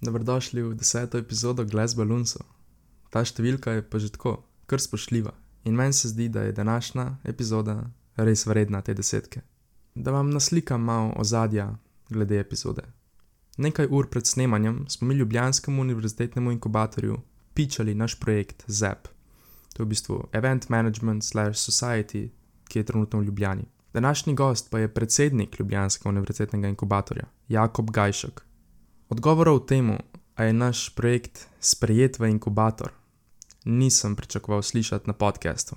Dobrodošli v deseto epizodo Glass Balloonsov. Ta številka je pa že tako, kar spoštljiva. In meni se zdi, da je današnja epizoda res vredna te desetke. Da vam naslikam malo ozadja glede epizode. Nekaj ur pred snemanjem smo mi Ljubljanskemu univerzitetnemu inkubatorju pičali naš projekt ZEP. To je v bistvu Event Management slash Society, ki je trenutno v Ljubljani. Današnji gost pa je predsednik Ljubljanskega univerzitetnega inkubatorja, Jakob Gajšek. Odgovora o tem, ali je naš projekt sprejet v inkubator, nisem pričakoval slišati na podkastu.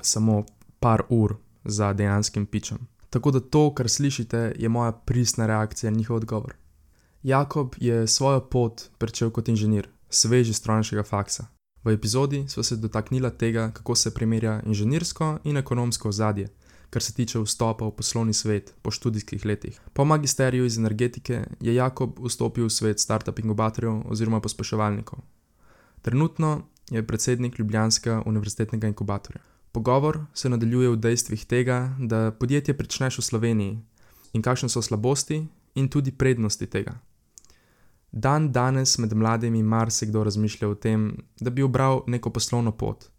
Samo par ur za dejanskim pičem. Tako da to, kar slišite, je moja pristna reakcija na njihov odgovor. Jakob je svojo pot začel kot inženir, sveži strojnega faksa. V epizodi smo se dotaknili tega, kako se primerja inženirsko in ekonomsko ozadje, kar se tiče vstopa v poslovni svet po študijskih letih. Po magisteriju iz energetike je Jakob vstopil v svet start-up inkubatorjev oziroma pospeševalnikov. Trenutno je predsednik Ljubljanskega univerzitetnega inkubatorja. Pogovor se nadaljuje v dejstvih tega, da podjetje pričneš v Sloveniji in kakšne so slabosti in tudi prednosti tega. Dan danes med mladimi marsikdo razmišlja o tem, da bi obral neko poslovno pot,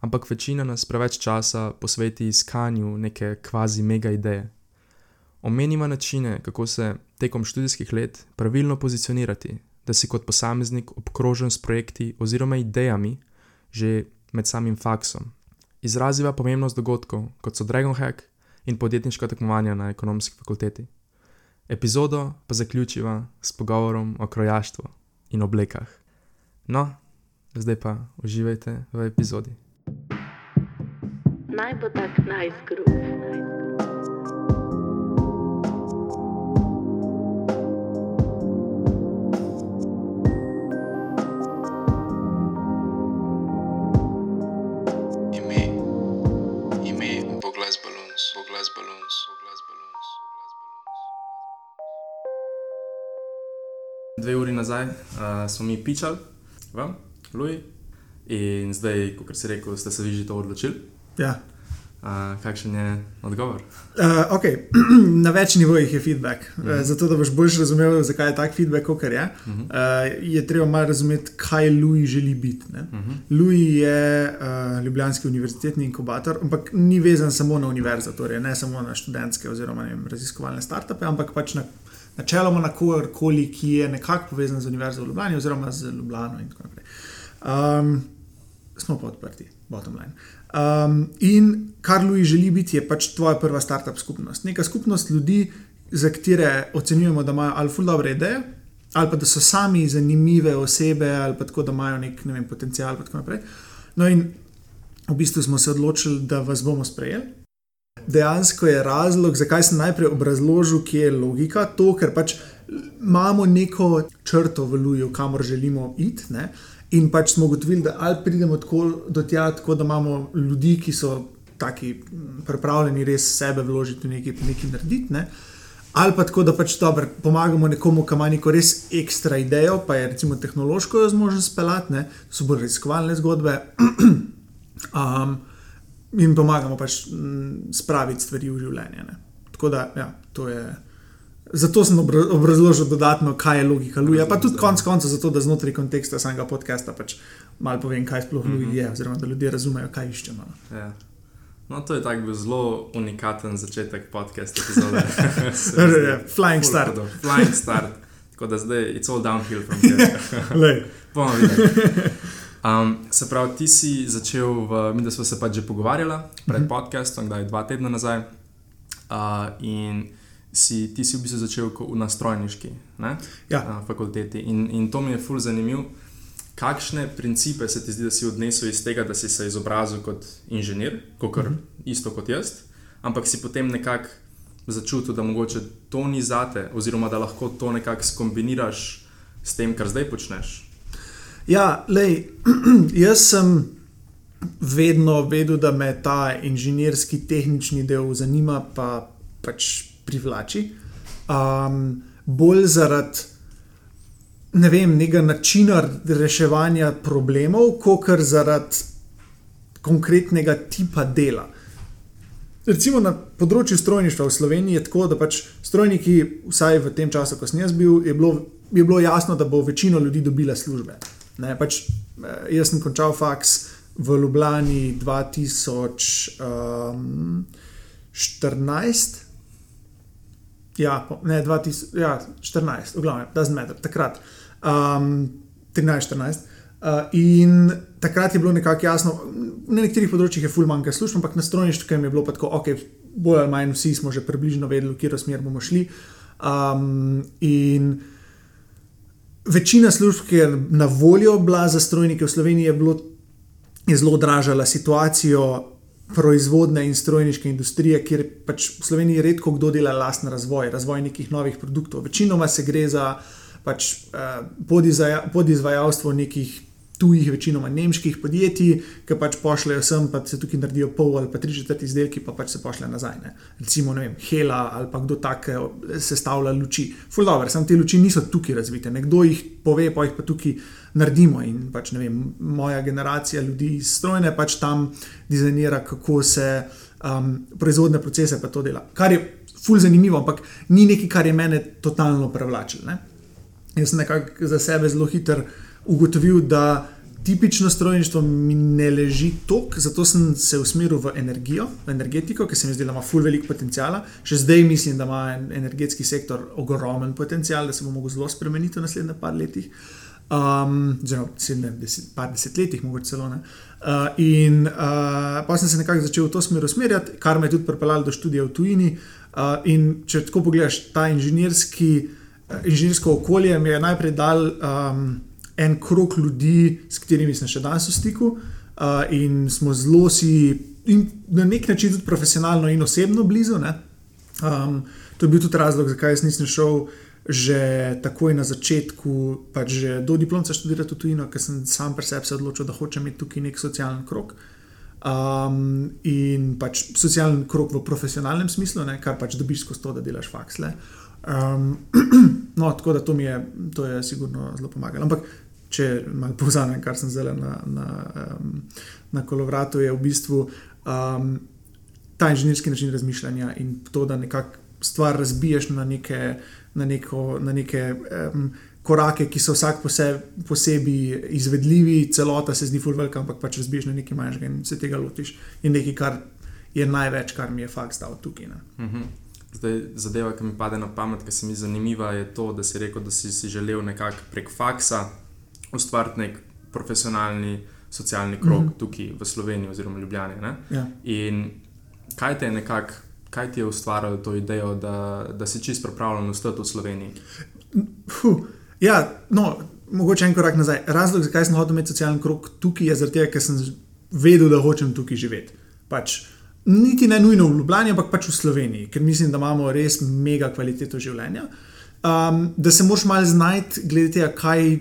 ampak večina nas preveč časa posveti iskanju neke kvazi mega ideje. Omenimo načine, kako se tekom študijskih let pravilno pozicionirati, da si kot posameznik obkrožen s projekti oziroma idejami že med samim faksom. Izraziva pomembnost dogodkov, kot so Dragon Hack in podjetniška tekmovanja na ekonomski fakulteti. Epizodo pa zaključiva s pogovorom o krojaštvu in oblekah. No, zdaj pa uživajte v epizodi. Naj bo tak nice groove. Dve uri nazaj uh, smo mi pičali, vam, Luji, in zdaj, kot si rekel, ste se vi že to odločili. Ja. Uh, kakšen je odgovor? Uh, okay. Na več nivojih je feedback. Uh -huh. uh, zato, da boš bolj razumel, zakaj je tak feedback, kot je, uh -huh. uh, je treba malo razumeti, kaj Louis želi biti. Uh -huh. Louis je uh, Ljubljanski univerzitetni inkubator, ampak ni vezan samo na univerzo, torej ne samo na študentske oziroma vem, raziskovalne startupe, ampak pač na, načeloma na kogarkoli, ki je nekako povezan z univerzo v Ljubljani oziroma z Ljubljano in tako naprej. Um, smo pa odprti, bottom line. Um, in kar Louis želi biti, je pač tvoja prva startup skupnost. Neka skupnost ljudi, za katere ocenjujemo, da imajo ali ful dobre ideje, ali pa da so sami zanimive osebe, ali pa tako, da imajo nek ne vem, potencial. in tako naprej. No, in v bistvu smo se odločili, da vas bomo sprejeli. Dejansko je razlog, zakaj sem najprej obrazložil, kje je logika, to, ker pač imamo neko črto v Luju, kamor želimo iti. In pač smo ugotovili, da ali pridemo tako do tja, tako da imamo ljudi, ki so taki mm, pripravljeni res sebe vložiti v nekaj, nekaj narediti. Ne? Ali pa tako, da pač dobro pomagamo nekomu, ki ima neko res ekstra idejo, pa je recimo tehnološko jo zmožen speljati, ne? so bolj raziskovalne zgodbe. um, in pomagamo pač mm, spraviti stvari v življenje. Ne? Tako da, ja, to je. Zato sem obra- obrazložil dodatno, kaj je logika Luja, pa tudi konec koncev, zato da znotraj konteksta samega podcasta pač malo povem, kaj sploh Luj Mhm. je, oziroma da ljudje razumejo, kaj iščemo. no. Ja. No, to je tak bil zelo unikaten začetek podcasta. Ja, Flying start. hudo. Flying start. Tako da zdaj it's all downhill from here. Bomo videli. Um, se pravi, ti si začel, v, mi da smo se pač že pogovarjali pred Mhm. podcastom, kdaj dva tedna nazaj. Uh, in si, ti si v bistvu začel na strojniški ne? Ja. uh, fakulteti. In, in to mi je fully zanimivo. Kakšne principe se ti zdi, da si odnesel iz tega, da si se izobrazil kot inženir, kot Mhm. isto kot jaz, ampak si potem nekako začutil, da mogoče to ni zate, oziroma da lahko to nekako skombiniraš s tem, kar zdaj počneš. Ja, lej, jaz sem vedno vedel, da me ta inženirski, tehnični del zanima, pa pač privlači. Um, bolj zaradi ne vem, nekega načina reševanja problemov, kot zaradi konkretnega tipa dela. recimo na področju strojništva v Sloveniji je tako, da pač strojniki, vsaj v tem času, ko sem jaz bil, je bilo, je bilo jasno, da bo večina ljudi dobila službe. Ne, pač, eh, jaz sem končal faks v Ljubljani 2014. Ja, ne, 2000, ja, 14, v glavnem, doesn't matter, takrat, um, 13-14. Uh, in takrat je bilo nekako jasno, na nekaterih področjih je full manjka služb, ampak na strojništvu je bilo pa tako, ok, bolj ali manj vsi smo že približno vedeli, v katero smer bomo šli. Um, in večina služb, ki je na voljo bila za strojnike v Sloveniji, je, bilo, je zelo odražala situacijo proizvodne in strojniške industrije, kjer pač v Sloveniji redko kdo dela lasten razvoj, razvoj nekih novih produktov. Večinoma se gre za pač, eh, podizvaja- podizvajalstvo nekih tujih, večinoma nemških podjetij, ki pač pošljajo sem, pa se tukaj naredijo pol ali pa tri četrt izdelki, pa pač se pošlje nazaj. Ne. Recimo, ne vem, Hela ali pa kdo tak eh, sestavlja luči. Ful dobro, samo te luči niso tukaj razvite. Nekdo jih pove, pa jih pa tukaj naredimo. In pač vem, moja generacija ljudi iz strojne pač tam dizajnira, kako se um, proizvodne procese pa to dela. Kar je ful zanimivo, ampak ni nekaj, kar je mene totalno privlačilo. Ne. Jaz sem nekako za sebe zelo hiter ugotovil, da tipično strojništvo mi ne leži tok, zato sem se usmeril v energijo, v energetiko, ker se mi zdi, da ima ful velik potencial. Še zdaj mislim, da ima en- energetski sektor ogromen potencial, da se bo lahko zelo spremenil v naslednjih par letih. Um, oziroma, sedem, deset, par desetletjih, mogoče celo ne. Uh, in uh, pa sem se nekako začel v to smer usmerjati, kar me je tudi pripeljalo do študija v tujini. Uh, in če tako pogledaš, ta inženirski, uh, inženirsko okolje mi je najprej dal um, en krok ljudi, s katerimi sem še danes v stiku, uh, in smo zelo si, in na nek način tudi profesionalno in osebno blizu. ne. Um, to je bil tudi razlog, zakaj jaz nisem šel že takoj na začetku, pač že do diplomca študirati v tujino, ker sem sam pri sebi se odločil, da hočem imeti tukaj nek socialen krok. Um, in pač socialen krok v profesionalnem smislu, ne, kar pač dobiš skozi to, da delaš faksle. Um, no, tako da to mi je, to je sigurno zelo pomagalo. Ampak, če malo povzamem, kar sem zdaj na, na, um, na kolovratu, je v bistvu um, ta inženirski način razmišljanja in to, da nekako stvar razbiješ na neke, na neko, na neke um, korake, ki so vsak poseb, posebej izvedljivi, celota se zdi fulvelka, ampak pač razbiješ na nekaj manjšega in se tega lotiš. In nekaj, kar je največ, kar mi je fakt dal tukaj. Mhm. Zdaj, zadeva, ki mi pade na pamet, ki se mi zanimiva, je to, da si rekel, da si si želel nekako prek faksa ustvariti nek profesionalni socialni krog mm. -hmm. tukaj v Sloveniji oziroma Ljubljani. Ne? Ja. In kaj te je nekako, kaj ti je ustvarilo to idejo, da, da si čist pripravljen ostati v Sloveniji? Fuh. Ja, no, mogoče en korak nazaj. Razlog, zakaj sem hotel imeti socialen krog tukaj, je zaradi tega, ker sem vedel, da hočem tukaj živeti. Pač, niti ne nujno v Ljubljani, ampak pač v Sloveniji, ker mislim, da imamo res mega kvaliteto življenja. Um, da se moraš malo znajti, glede tega, kaj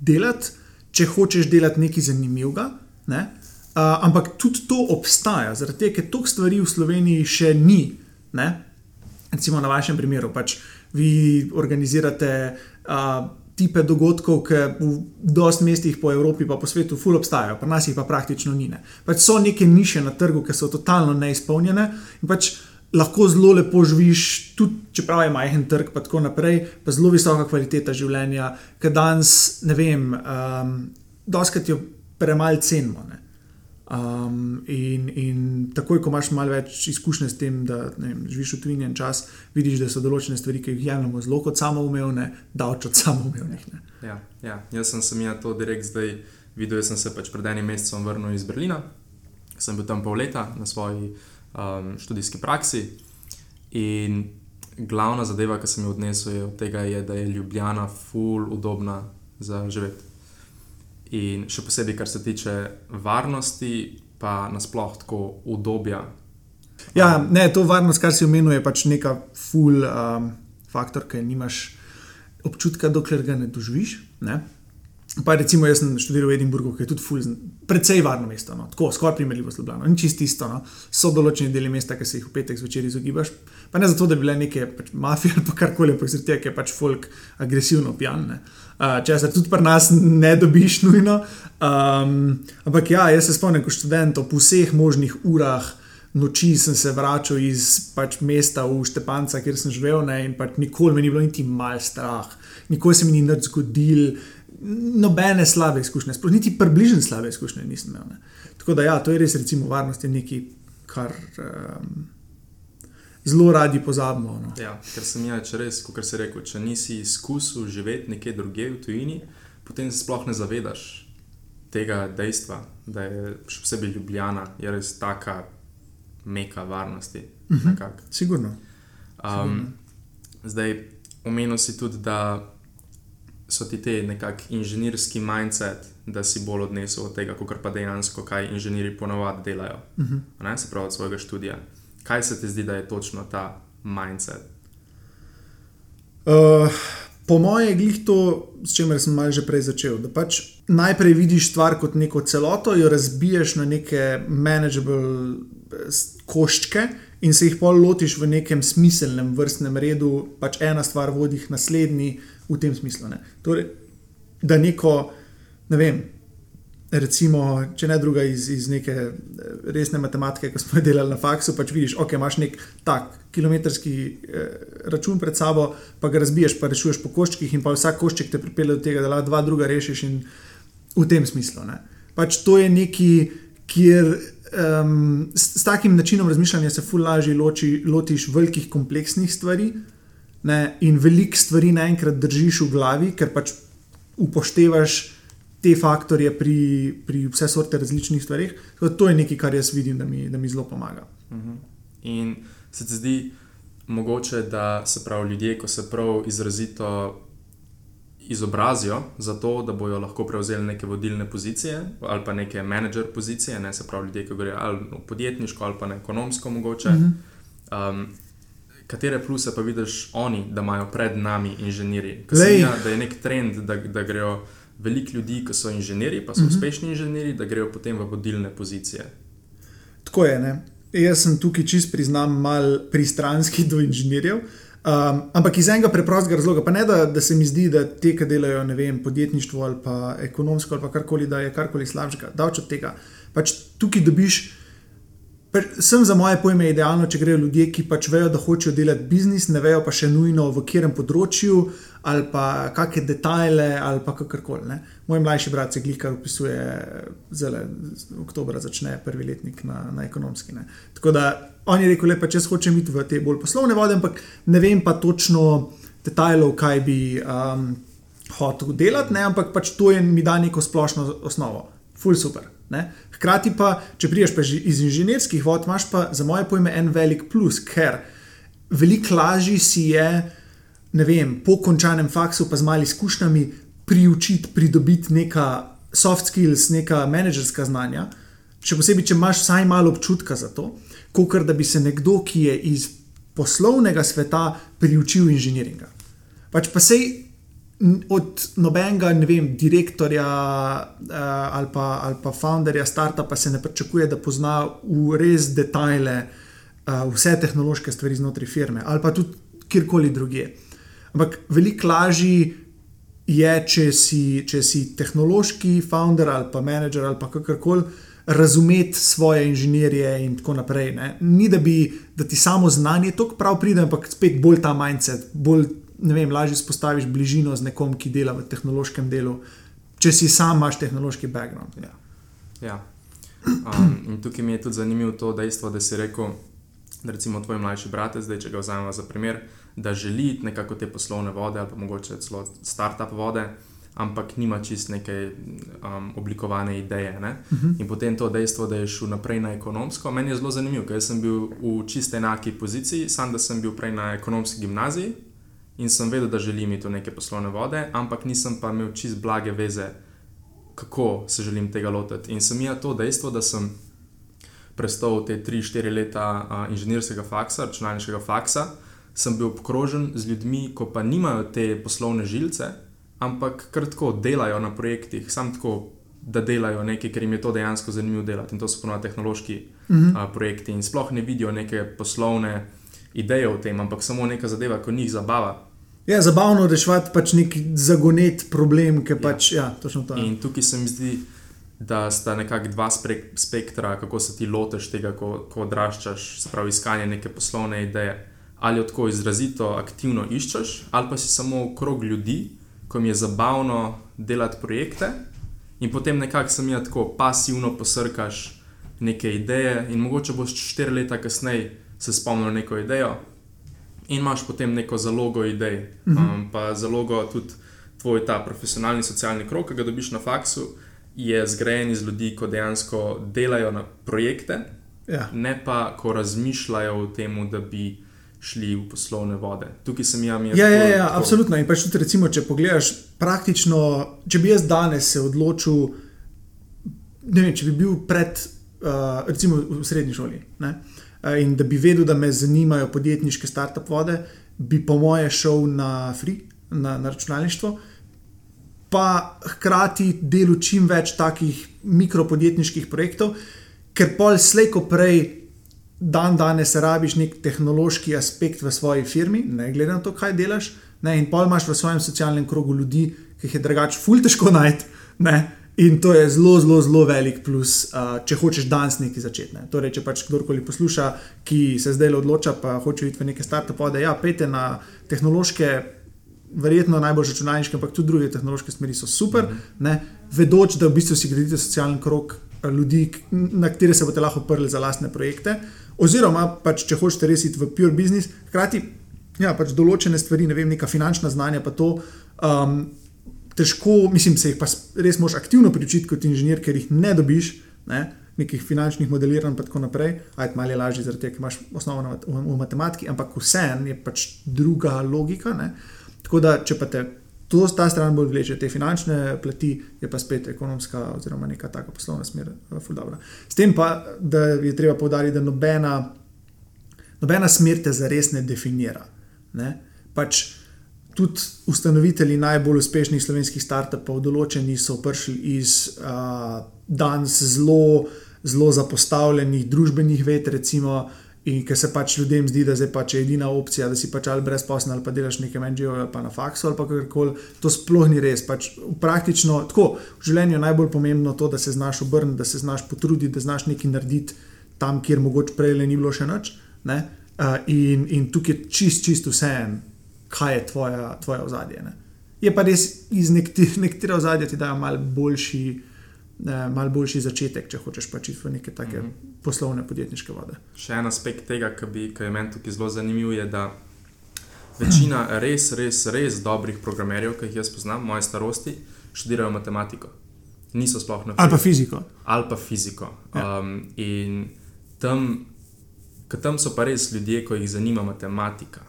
delati, če hočeš delati nekaj zanimivega. Ne? Uh, ampak tudi to obstaja, zaradi tega, ker toliko stvari v Sloveniji še ni. Ne? Recimo na vašem primeru, pač vi organizirate uh, tipe dogodkov, ki v dosti mestih po Evropi, pa po svetu, ful obstajajo, pri nas jih pa praktično ni. Ne. Pač so neke niše na trgu, ki so totalno neizpolnjene in pač lahko zelo lepo živiš, tudi čeprav je majhen trg, pa tako naprej, pa zelo visoka kvaliteta življenja, ki danes, ne vem, um, doskrat jo premalo cenimo. Ne. Um, in, in takoj, ko imaš malo več izkušnje s tem, da vem, živiš v tujini en čas, vidiš, da so določene stvari, ki jih jemljemo zelo kot samoumevne, davč od samoumevnih. Ne. Ja, ja. Jaz sem se mi to direkt zdaj videl. Jaz sem se pač pred enim mesecem vrnil iz Berlina, sem bil tam pol leta na svoji um, študijski praksi. In glavna zadeva, ki sem jo odnesel od tega, je, da je Ljubljana full udobna za živeti. In še posebej, kar se tiče varnosti, pa nasploh tako udobja. Ja, ne, to varnost, kar si omenil, je pač neka full um, faktor, ki nimaš občutka, dokler ga ne doživiš. Ne? Pa recimo, jaz sem študiral v Edinburgu, ki je tudi ful, precej varno mesto, no? tako skoraj primerljivo s Ljubljano. Ni čisto isto. No? So določeni deli mesta, ki se jih v petek zvečer izogibaš. Pa ne zato, da bi bile neke pač, mafije ali karkoli, ampak zaradi tega, ker je pač folk agresivno pijan. Ne? Uh, Česar tudi pri nas ne dobiš nujno. Um, ampak ja, jaz se spomnim kot študent ob vseh možnih urah noči sem se vračal iz pač, mesta v Štepanca, kjer sem živel, ne, in pač nikoli mi ni bilo niti mal strah, nikoli se mi ni nič zgodil, nobene slabe izkušnje, sploh niti približno slabe izkušnje nisem imel. Ne. Tako da, ja, to je res, recimo, varnost je nekaj, kar um, zelo radi pozabimo. No. Ja, ker sem jaz res, kot se reče, če nisi izkusil živeti nekje drugje v tujini, potem se sploh ne zavedaš tega dejstva, da je še posebej Ljubljana res taka meka varnosti. Uh -huh. Sigurno. Um, zdaj, omenil si tudi, da so ti te nekakšni inženirski mindset, da si bolj odnesel od tega, kot pa dejansko, kaj inženirji ponovadi delajo. Uh Mhm. -huh. ne, se pravi, od svojega študija. Kaj se ti zdi, da je točno ta mindset? Uh, po mojem je glih to, s čimer sem malo že prej začel. Da pač najprej vidiš stvar kot neko celoto, jo razbiješ na neke manageable eh, koščke in se jih pol lotiš v nekem smiselnem vrstnem redu, pač ena stvar vodi k naslednji v tem smislu. Ne. Torej, da neko, ne vem. Recimo, če ne druga iz, iz neke eh, resne matematike, ko smo jo delali na faksu, pač vidiš, ok, imaš nek tak kilometrski eh, račun pred sabo, pa ga razbiješ, pa rešuješ po koščkih, in pa vsak košček te pripelje do tega, da lahko dva druga rešiš, in v tem smislu. Ne. Pač to je nekaj, kjer um, s, s takim načinom razmišljanja se ful lažje loči, lotiš velikih kompleksnih stvari ne, in veliko stvari naenkrat držiš v glavi, ker pač upoštevaš te faktorje pri, pri vse sorte različnih stvareh. Tako To je nekaj, kar jaz vidim, da mi, da mi zelo pomaga. In se ti zdi mogoče, da se pravi ljudje, ko se prav izrazito izobrazijo za to, da bojo lahko prevzeli neke vodilne pozicije ali pa neke menedžer pozicije, ne se pravi ljudje, ki grejo ali v podjetniško ali pa na ekonomsko mogoče. Um, Katere pluse pa vidiš oni, da imajo pred nami inženirji? Ker se zdi, da je nek trend, da, da grejo veliko ljudi, ki so inženirji, pa so uh -huh. uspešni inženirji, da grejo potem v vodilne pozicije. Tako je. Ne? Jaz sem tukaj čist priznam, mal pristranski do inženirjev. Um, ampak iz enega preprostega razloga, pa ne da, da se mi zdi, da te, ki delajo ne vem, podjetništvo ali pa ekonomsko ali pa karkoli, da je karkoli slabšega, davč od tega. Pač tukaj dobiš, pač, sem za moje pojme idealno, če grejo ljudje, ki pač vejo, da hočejo delati biznis, ne vejo pa še nujno v katerem področju ali pa kakšne detajle ali pa kakorkoli. Moj mlajši brat se glika opisuje, zelo oktober začne prvi letnik na, na ekonomski. Ne. Tako da on je rekel, lepa, če hočem iti v te bolj poslovne vode, ampak ne vem pa točno detajlov, kaj bi um, hotel delati, ne, ampak pač to je, mi da neko splošno osnovo. Ful super. Ne. Hkrati pa, če priješ pa iz inženirskih vod, imaš pa za moje pojme en velik plus, ker veliko lažje si je, ne vem, po končanem faksu, pa z malimi izkušnjami, priučiti, pridobiti neka soft skills, neka menedžerska znanja, še posebej, če imaš vsaj malo občutka za to, kot da bi se nekdo, ki je iz poslovnega sveta, priučil inženiringa. Pač pa sej od nobenega, ne vem, direktorja uh, ali, pa, ali pa founderja startupa se ne pričakuje, da pozna v res detajle uh, vse tehnološke stvari znotraj firme ali pa tudi kjerkoli drugje. Ampak veliko lažje je, če si, če si tehnološki founder ali pa menedžer ali pa kakorkoli. Razumeti svoje inženirje in tako naprej. Ne. Ni da bi da ti samo znanje tako prav pride, ampak spet bolj ta mindset, bolj ne vem, lažje spostaviš bližino z nekom, ki dela v tehnološkem delu, če si sam imaš tehnološki background. Ja. Ja. Um, in tukaj mi je tudi zanimivo to dejstvo, da si rekel, da recimo tvoj mlajši brat, zdaj če ga vzamemo za primer, da želi nekako te poslovne vode ali pa mogoče celo start-up vode, ampak nima čist neke um, oblikovane ideje. Uh -huh. In potem to dejstvo, da je šel naprej na ekonomsko, meni je zelo zanimivo, ker sem bil v čiste enaki poziciji, sam da sem bil prej na ekonomski gimnaziji in sem vedel, da želim iti v neke poslovne vode, ampak nisem pa imel čist blage veze kako se želim tega lotiti. In sem jaz to dejstvo, da sem prestal te 3-4 leta uh, inženirskega faksa, računalniškega faksa, sem bil obkrožen z ljudmi, ko pa nimajo te poslovne žilce, ampak kar tako delajo na projektih, sam tako, da delajo nekaj, ker jim je to dejansko zanimivo delati. In to so ponovadi tehnološki uh -huh. uh, projekti in sploh ne vidijo neke poslovne ideje o tem, ampak samo neka zadeva, ko njih zabava. Ja, zabavno reševati pač nek zagonet problem, ki pač, ja, točno to. je. In tukaj se mi zdi, da sta nekako dva spektra, kako se ti lotiš tega, ko, ko odraščaš, se pravi iskanje neke poslovne ideje. Ali jo tako izrazito aktivno iščeš, ali pa si samo krog ljudi, ko jim je zabavno delati projekte, in potem nekako sem jaz tako pasivno posrkaš neke ideje, in mogoče boš štiri leta kasneje se spomnil neko idejo, in imaš potem neko zalogo idej, um, pa zalogo tudi tvoj ta profesionalni socialni krog, ki ga dobiš na faksu, je zgrajen iz ljudi, ko dejansko delajo na projekte, Ja. ne pa ko razmišljajo o tem, da bi šli v poslovne vode. Tukaj sem jaz. Ja, ja, ja, absolutno. In pač tudi, recimo, če pogledaš, praktično, če bi jaz danes se odločil, ne vem, če bi bil pred, uh, recimo, v srednji šoli. Ne? Uh, In da bi vedel, da me zanimajo podjetniške start-up vode, bi po moje šel na free, na, na računalništvo, pa hkrati delu čim več takih mikropodjetniških projektov, ker pol slejko prej dan danes rabiš nek tehnološki aspekt v svoji firmi, ne glede na to, kaj delaš, ne, in pol imaš v svojem socialnem krogu ljudi, ki jih je drugače ful težko najti. In to je zelo, zelo, zelo velik plus, uh, če hočeš danes nekaj začeti. Ne. Torej, če pač kdorkoli posluša, ki se zdaj odloča, pa hoče iti v neke start-upe, da ja, pejte na tehnološke, verjetno najbolj računalniške, ampak tudi druge tehnološke smeri so super, mm -hmm. ne, vedoč, da v bistvu si gradite socialni krog eh, ljudi, na katere se boste lahko oprli za lastne projekte. Oziroma, pač, če hočete res iti v pure business, hkrati ja, pač določene stvari, ne vem, neka finančna znanja, pa to. Um, Težko, mislim, se jih pa res moš aktivno priučiti kot inženir, ker jih ne dobiš, ne, nekih finančnih modeliranj, in tako naprej. Ajde, malo je lažje, zaradi tega, ker imaš mat- v, matematiki, ampak vseeno je pač druga logika. Ne. Tako da, če pa te to, ta stran bolj vleče, te finančne plati, je pa spet ekonomska oziroma neka taka poslovna smer, uh, ful dobra. S tem pa, da je treba povdariti, da nobena, nobena smer te zares ne definira. Ne. Pač tudi ustanovitelji najbolj uspešnih slovenskih startupov, določeni so prišli iz uh, danes zelo, zelo zapostavljenih družbenih ved, recimo. In ker se pač ljudem zdi, da pač je edina opcija, da si pač ali brezposlen ali pa delaš nekaj NGO ali pa na faksu ali kakorkoli, to sploh ni res. Pač praktično tako v življenju je najbolj pomembno to, da se znaš obrniti, da se znaš potruditi, da znaš nekaj narediti tam, kjer mogoče prej le ni bilo še nič. ne. Uh, in, in tukaj je čist, čist vseeno, kaj je tvoja, tvoje ozadje. Ne. Je pa res iz nekaterih ozadja ti dajo malo boljši, mal boljši začetek, če hočeš pač iti v neke take mm -hmm. poslovne podjetniške vode. Še en aspekt tega, ki, ki je meni tukaj zelo zanimiv, je, da večina res, res, res dobrih programerjev, ki jih jaz poznam, moje starosti, študirajo matematiko. Niso sploh na Ali pa fiziko. ali pa fiziko. Ja. Um, in tam, tam so pa res ljudje, ko jih zanima matematika,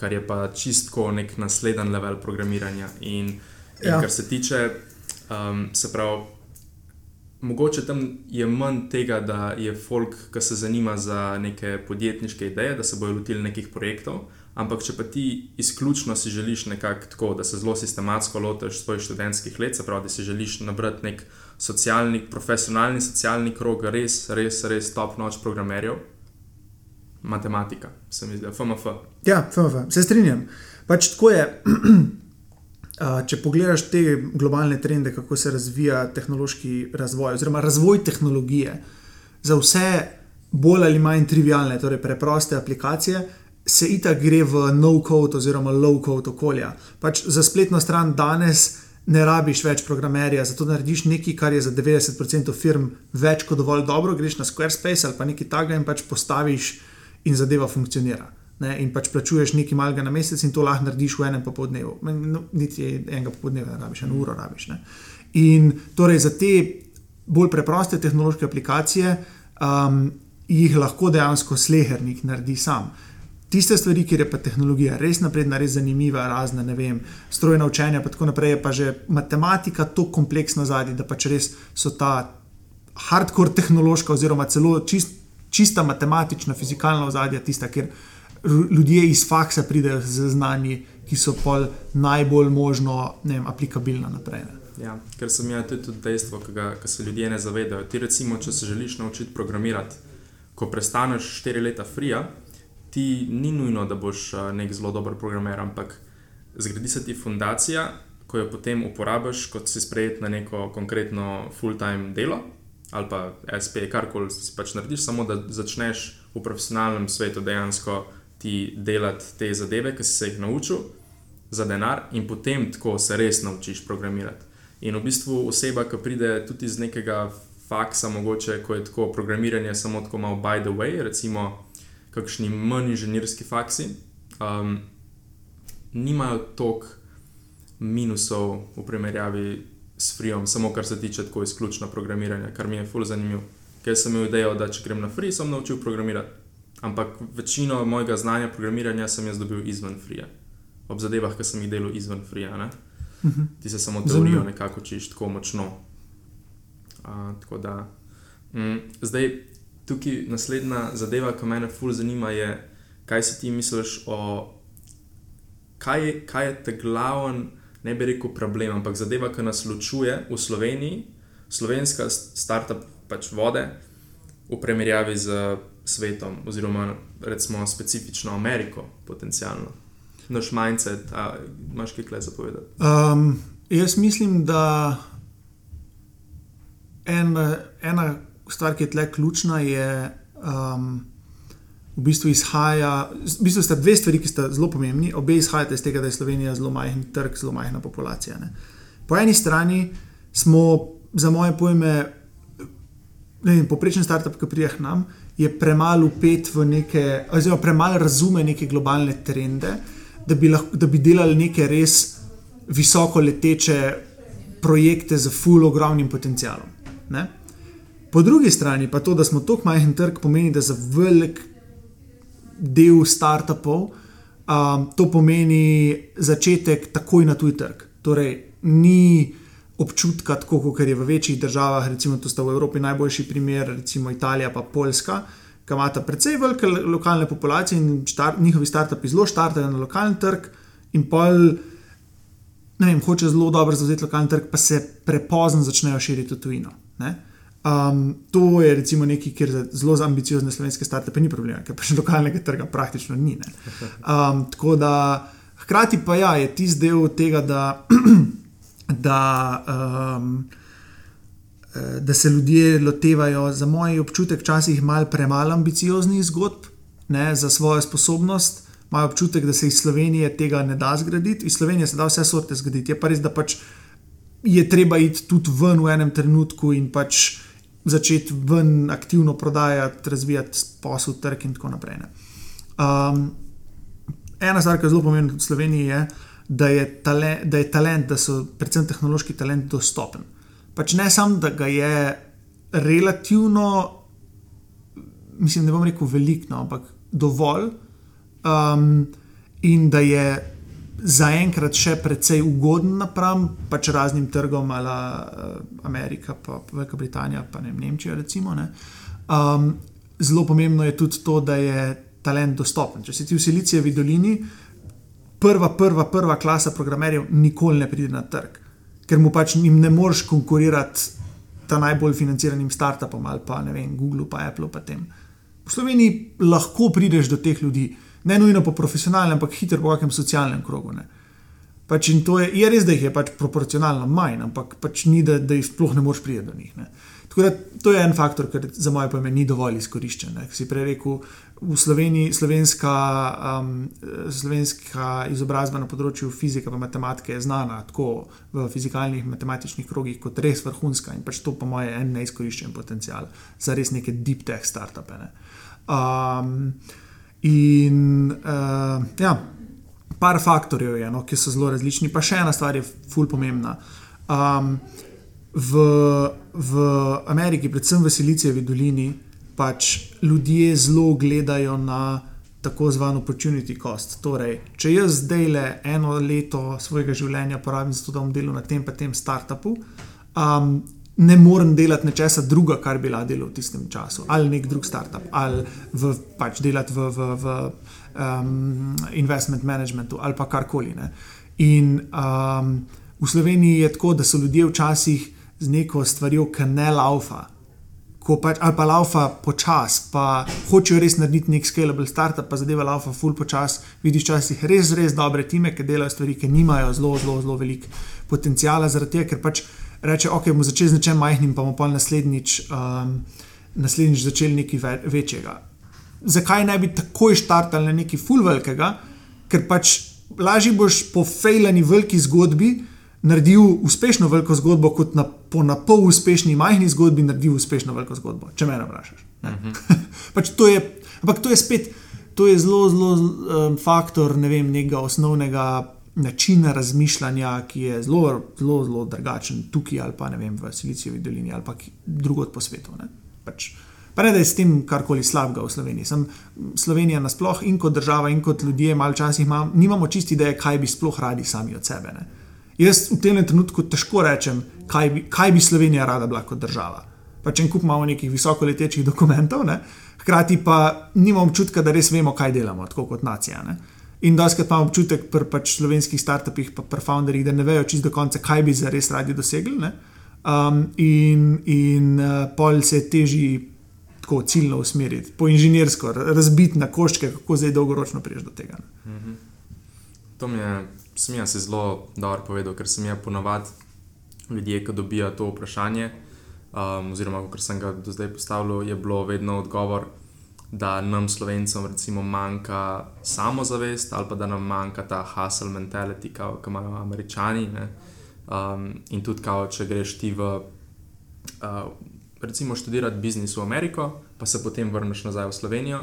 kar je pa čistko nek nasleden level programiranja. In, in Ja. ja. kar se tiče, um, se pravi. Mogoče tam je manj tega, da je folk, ki se zanima za neke podjetniške ideje, da se bojo lotili nekih projektov. Ampak, če pa ti izključno si želiš nekako tako, da se zelo sistematsko lotiš svojih študentskih let, se pravi, da si želiš nabrati nek socialni, profesionalni socialni krog, res, res, res top noč programerjev, matematika, se mi zdi, FMF. Ja, FMF, se strinjam. Pač tako je. Uh, Če pogledaš te globalne trende, kako se razvija tehnološki razvoj, oziroma razvoj tehnologije za vse bolj ali manj trivialne, torej preproste aplikacije, se itak gre v no-code oziroma low-code okolja. Pač za spletno stran danes ne rabiš več programerja, zato narediš nekaj, kar je za 90% firm več kot dovolj dobro, greš na Squarespace ali pa nekaj takega in pač postaviš in zadeva funkcionira. Ne, in pač plačuješ nekaj malega na mesec, in to lahko narediš v enem popoldnevu. No, niti enega popoldneva ne rabiš, eno uro rabiš. Ne. In torej za te bolj preproste tehnološke aplikacije um, jih lahko dejansko slehernik naredi sam. Tiste stvari, kjer je pa tehnologija res napredna, res zanimiva, razne, ne vem, strojna učenja, pa tako naprej, je pa že matematika tako kompleksna zadnji, da pač res so ta hardcore tehnološka, oziroma celo čist, čista matematična, fizikalna ozadja tista, kjer ljudje iz faksa pridejo z znanji, ki so pol najbolj možno vem, aplikabilna naprej. Ne. Ja, ker sem jaz tudi, tudi dejstvo, ki ga ki se ljudje ne zavedajo. Ti, recimo, če se želiš naučiti programirati, ko prestaneš 4 leta frija, ti ni nujno, da boš a, nek zelo dober programer, ampak zgradi se ti fundacija, ko jo potem uporabiš, kot si sprejet na neko konkretno full-time delo ali pa SP, karkoli si pač narediš, samo da začneš v profesionalnem svetu dejansko ti delati te zadeve, ki si se jih naučil za denar, in potem tako se res naučiš programirati. In v bistvu oseba, ki pride tudi iz nekega faksa, mogoče ko je tako programiranje, samo tako malo by the way, recimo kakšni manj inženirski faksi, um, nimajo toliko minusov v primerjavi s Freeom, samo kar se tiče tako izključno programiranja, kar mi je fully zanimivo. Ker sem imel idejo, da če grem na Free, sem naučil programirati. Ampak večino mojega znanja programiranja sem jaz dobil izven Freeja, ob zadevah, ki sem jih delal izven Freeja. Uh -huh. Ti se samo teorijo nekako učiš tako močno. Uh, tako da, mm, zdaj, tukaj naslednja zadeva, ki me fully zanima, je, kaj si ti misliš o. Kaj je, kaj je ta glaven, ne bi rekel problem, ampak zadeva, ki nas ločuje v Sloveniji, slovenska startup pač vode, v primerjavi z svetom, oziroma recimo specifično Ameriko, potencialno. Naš mindset, a imaš kaj kaj zapovedati? Um, jaz mislim, da en, ena stvar, ki je tle ključna, je. Um, V bistvu izhaja, v bistvu sta dve stvari, ki sta zelo pomembni. Obe izhajata iz tega, da je Slovenija zelo majhen trg, zelo majhna populacija. Ne. Po eni strani smo, za moje pojme, poprečen startup, ki prija k nam, je premalo upet v neke, oziroma premalo razume neke globalne trende, da bi, lahko, da bi delali neke res visoko leteče projekte z full ogromnim potencialom. Ne? Po drugi strani pa to, da smo tako majhen trg, pomeni, da za velik del startupov um, to pomeni začetek takoj na tuj trg. Torej, ni občutka, tako kot je v večjih državah, recimo to sta v Evropi najboljši primer, recimo Italija in Poljska, ki imata precej velike lokalne populacije in štar, njihovi startupi zelo štartajo na lokalni trg in pol. Ne vem, hoče zelo dobro zauzeti lokalni trg, pa se prepozno začnejo širiti v tujino. Um, to je recimo nekaj, kjer za zelo ambiciozne slovenske startupe ni problema, ker pač lokalnega trga praktično ni. Um, tako da, hkrati pa ja, je tisti del tega, da da, um, da se ljudje lotevajo, za moj občutek, včasih malo premalo ambicioznih zgodb ne, za svojo sposobnost. Imajo občutek, da se iz Slovenije tega ne da zgraditi, iz Slovenije se da vse sorte zgraditi. Je pa res, da pač je treba iti tudi ven v enem trenutku in pač začeti ven aktivno prodajati, razvijati posel, trg in tako naprej. Um, ena stvar, ki je zelo pomembna v Sloveniji, je, da je, talent, da je talent, da so predvsem tehnološki talent dostopen. Pač ne samo, da ga je relativno, mislim, ne bom rekel veliko, no, ampak dovolj, um, in da je zaenkrat še precej ugoden napram pač raznim trgom, ali uh, Amerika, pa Velika Britanija, pa ne Nemčija. Recimo, ne. Um, zelo pomembno je tudi to, da je talent dostopen. Če si ti v Silicijevi dolini, prva, prva, prva klasa programerjev nikoli ne pride na trg, ker mu pač jim ne moreš konkurirati ta najbolj financiranim startupom ali pa ne vem, Google, pa Apple. Pa v Sloveniji lahko prideš do teh ljudi, ne nujno po profesionalnem, ampak hitro po kakem socialnem krogu. Pač je, je res, da jih je pač proporcionalno manj, ampak pač ni, da, da jih sploh ne moreš priti do njih. Ne. Tako da to je en faktor, ki za moje pojme ni dovolj izkoriščen. Kot si prej rekel, v Sloveniji slovenska, um, slovenska izobrazba na področju fizike in matematike je znana tako v fizikalnih in matematičnih krogih kot res vrhunska in pač to, po mojem, je en neizkoriščen potencial za res neke deep tech startupe. Ne. Um, in uh, ja, par faktorjev je, no, ki so zelo različni, pa še ena stvar je fulj pomembna. Um, v, v Ameriki, predvsem v Silicijevi dolini, pač ljudje zelo gledajo na tako imenovano opportunity cost. Torej, če jaz zdaj le eno leto svojega življenja porabim za to, da bom delal na tem, pa tem startupu. Um, Ne morem delati nečesa druga, kar bi lahko delal v tistem času, ali nek drug startup, ali v, pač delati v, v, v um, investment managementu, ali pa karkoli. Ne. In um, v Sloveniji je tako, da so ljudje včasih z neko stvarjo, ki ne laufa, pač, ali pa laufa počas, pa hočejo res narediti nek scalable startup, pa zadeva laufa full počas. Vidiš včasih res, res dobre time, ki delajo stvari, ki nimajo zelo, zelo, zelo velik potencijala, zaradi tega, ker pač reče, ok, bomo začeli z nečem majhnim, pa bomo pa naslednjič, um, naslednjič začeli nekaj ve večjega. Zakaj ne bi takoj štartali na nekaj full velikega, ker pač lažje boš po fejlani veliki zgodbi naredil uspešno veliko zgodbo, kot na, po na pol uspešni majhni zgodbi naredil uspešno veliko zgodbo, če me vprašaš. Uh -huh. pač to je, ampak to je spet, to je zelo, zelo um, faktor ne vem, nekega osnovnega načina razmišljanja, ki je zelo, zelo, zelo drugačen tukaj ali pa ne vem v Silicijevi dolini ali pa drugod po svetu. Ne? Pač, Pa ne da je s tem karkoli slabega v Sloveniji. Sem Slovenija nasplošno in kot država, in kot ljudje, malo časih imam, nimamo čisti ideje, kaj bi sploh radi sami od sebe. Ne? Jaz v tem trenutku težko rečem, kaj bi, kaj bi Slovenija rada bila kot država. Pač en kup imamo nekih visoko letečih dokumentov, ne? hkrati pa nimamo občutka, da res vemo, kaj delamo, tako kot nacija. Ne? In doskrat imamo občutek pri pač slovenskih startupih, pa pri founderjih, da ne vejo čisto do konca, kaj bi za res radi dosegli. Um, in in uh, pol se teži tako ciljno usmeriti, po inženirsko, razbiti na koščke, kako zdaj dolgoročno prijeti do tega. Mm -hmm. To mi je sem jaz zelo dobro povedal, ker sem jaz ponovadi ljudje, ki dobijo to vprašanje, um, oziroma kar sem ga do zdaj postavil, je bilo vedno odgovor, da nam slovencem recimo manjka samozavest ali pa da nam manjka ta hustle mentality, ki imajo američani. Um, in tudi, kao, če greš ti v. Uh, Recimo študirati biznis v Ameriko, pa se potem vrneš nazaj v Slovenijo,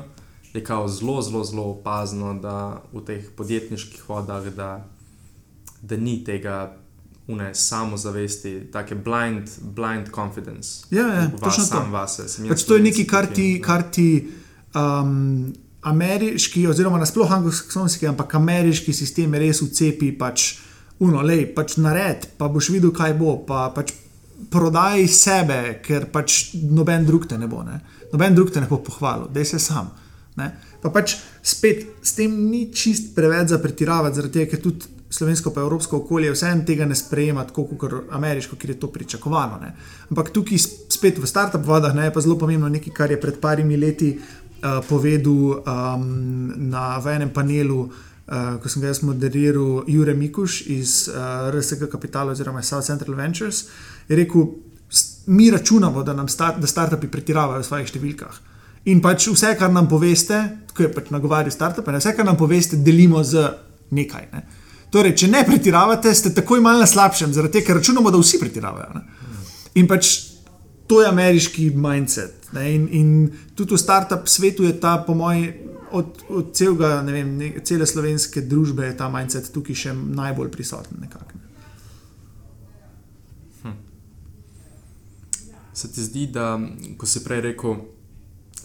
je kao zelo, zelo, zelo opazno, da v teh podjetniških vodah, da da ni tega une, samozavesti, tako blind, blind confidence. Ja, ja točno sam vase. Pač to je nekaj, kar ti, kar ti um, ameriški, oziroma nasplošno anglosaksonski, ampak ameriški sistem res ucepi, pač uno, lej, pač nared, pa boš videl, kaj bo. Pa, pač Prodaj sebe, ker pač noben drug te ne bo, ne? noben drug te ne bo pohvalil, da si sam. Ne? Pa pač spet s tem ni čist preveč za pretiravati, zaradi tega, ker tudi slovensko pa evropsko okolje vseeno tega ne sprejema tako kot ameriško, ker je to pričakovano. Ne. Ampak tukaj spet v startup vodah ne, je pa zelo pomembno nekaj, kar je pred parimi leti uh, povedal um, na, v enem panelu. Uh, ko sem ga jaz moderiral, Jure Mikuš iz uh, RSK Capital oziroma South Central Ventures, je rekel, mi računamo, da start, da startupi pretiravajo v svojih številkah. In pač vse, kar nam poveste, tako je pač nagovarjal startupe, vse, kar nam poveste, delimo z nekaj. Ne. Torej, če ne pretiravate, ste takoj malo na slabšem, zaradi tega, ker računamo, da vsi pretiravajo. Ne? In pač to je ameriški mindset. Ne? In, in tudi v startup svetu je ta, po mojem, od, od celega, vem, ne, cele slovenske družbe, ta mindset tukaj še najbolj prisoten. Nekak, ne? hm. Se ti zdi, da ko si prej rekel,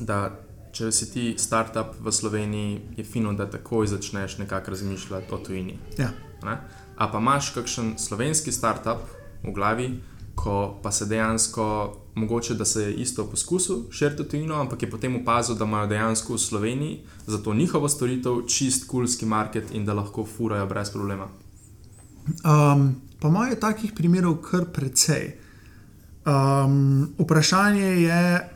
da če si ti startup v Sloveniji, je fino, da takoj začneš nekako razmišljati o tujini. Ja. A pa imaš kakšen slovenski startup v glavi, ko pa se dejansko, mogoče da se je isto poskusil širiti tujino, ampak je potem opazil, da imajo dejansko v Sloveniji za to njihovo storitev čist kulski market in da lahko furajo brez problema. Um, pa imajo takih primerov kar precej. Um, vprašanje je,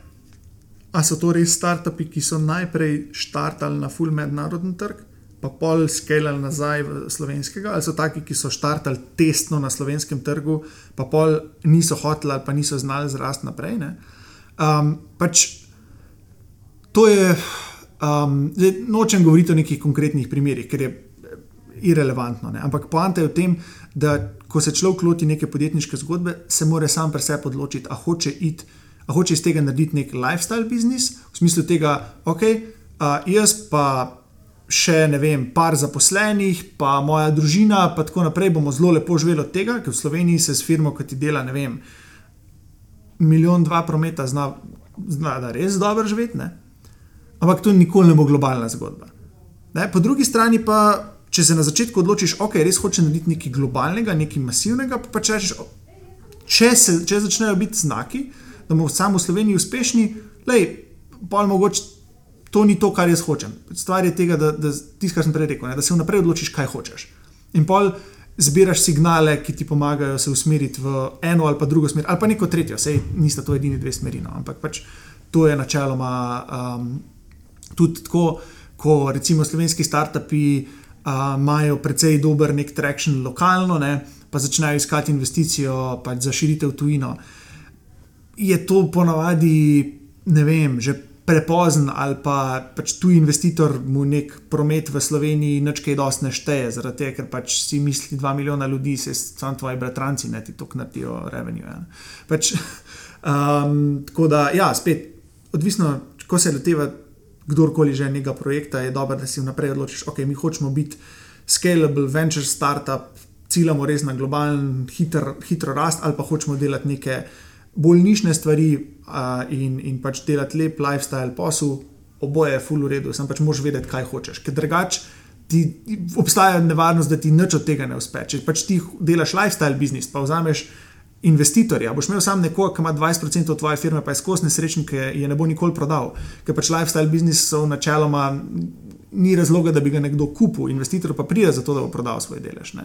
Ali so to res startupi, ki so najprej štartali na full mednarodni trg, pa pol skalali nazaj v slovenskega, ali so taki, ki so štartali testno na slovenskem trgu, pa pol niso hoteli ali pa niso znali zrasti naprej. Um, pač to je, um, zdaj, nočem govoriti o nekih konkretnih primerih, ker je eh, irrelevantno. Ne? Ampak poanta je v tem, da ko se človek loti neke podjetniške zgodbe, se mora sam pri sebi odločiti, a hoče iti a hoče iz tega narediti nek lifestyle biznis, v smislu tega, ok, uh, jaz pa še ne vem, par zaposlenih, pa moja družina, pa tako naprej bomo zelo lepo živeli od tega, ker v Sloveniji se s firmo, ki ti dela, ne vem, milijon, dva prometa, zna, zna da res dobro živeti, ne? ampak to nikoli ne bo globalna zgodba. Ne? Po drugi strani pa. Če se na začetku odločiš, ok, res hočeš narediti nekaj globalnega, nekaj masivnega, pa, pa če rečeš, če, se, če začnejo biti znaki, da bomo samo v Sloveniji uspešni, lej, pa mogoče to ni to, kar jaz hočem. Stvar je tega, da, da tisto, kar sem prej rekel, ne, da se vnaprej odločiš, kaj hočeš. In pol zbiraš signale, ki ti pomagajo se usmeriti v eno ali pa drugo smer, ali pa neko tretjo, sej nista to edini dve smeri. No. Ampak pač to je načeloma um, tudi tako, ko recimo slovenski startupi uh, imajo precej dober nek traction lokalno, ne, pa začnejo iskati investicijo pač za širitev tujino. Je to ponavadi, ne vem, že prepozen ali pa pač tu investitor mu nek promet v Sloveniji nekaj dosti ne šteje, zaradi tega, ker pač si misli, dva milijona ljudi se sam tvoji bratranci ne ti to knatijo revenue. Ja. Pač, um, tako da, ja, spet, odvisno, ko se loteva kdorkoli že nekega projekta, je dobro, da si vnaprej odločiš, ok, mi hočemo biti scalable venture startup, ciljamo res na globalen, hiter, hitro rast ali pa hočemo delati neke bolj nišne stvari in, in pač delati lep lifestyle posel, oboje je full v redu, sem pač moš vedeti, kaj hočeš. Ker drugače ti obstaja nevarnost, da ti nič od tega ne uspe. Če pač ti delaš lifestyle biznis, pa vzameš investitorja, boš imel sam nekoga, ki ima 20% od tvoje firme, pa je skozi nesrečen, ki je ne bo nikoli prodal. Ker pač lifestyle biznis so načeloma. Ni razloga, da bi ga nekdo kupil, investitor pa pride za to, da bo prodal svoj delež. Ne?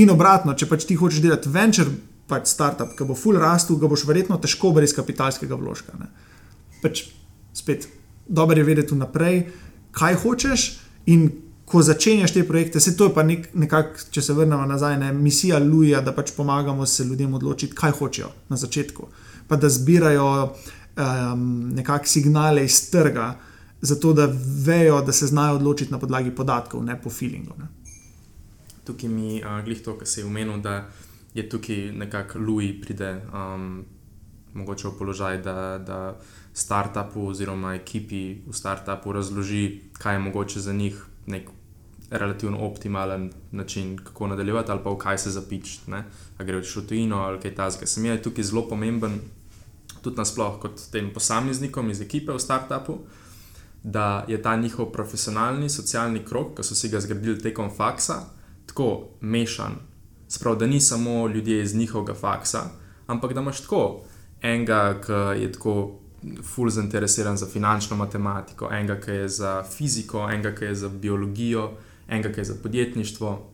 In obratno, če pač ti hočeš delati venture pač startup, ki bo full rastu, ga boš verjetno težko brez kapitalskega vložka. Pač spet, dobro je vedeti vnaprej, kaj hočeš. In ko začenjaš te projekte, se to je pa nek, nekako, če se vrnemo nazaj, ne, misija Luja, da pač pomagamo se ljudem odločiti, kaj hočejo na začetku. Pa da zbirajo um, nekakšne signale iz trga, zato da vejo, da se znajo odločiti na podlagi podatkov, ne po feelingu. Ne. Tukaj mi je uh, glih to, kar se je umenil, da je tukaj nekako Louis pride um, mogoče v položaj, da, da startupu oziroma ekipi v startupu razloži, kaj je mogoče za njih nek relativno optimalen način, kako nadaljevati ali pa v kaj se zapičiti. A gre v tujino ali kaj takega. Sem je tukaj zelo pomemben, tudi nasplošno kot tem posameznikom iz ekipe v startupu. Da je ta njihov profesionalni socialni krok, ki so si ga zgradili tekom faksa, tako mešan, Sprav, da ni samo ljudje iz njihovega faksa, ampak da imaš tako enega, ki je tako fully zainteresiran za finančno matematiko, enega, ki je za fiziko, enega, ki je za biologijo, enega, ki je za podjetništvo.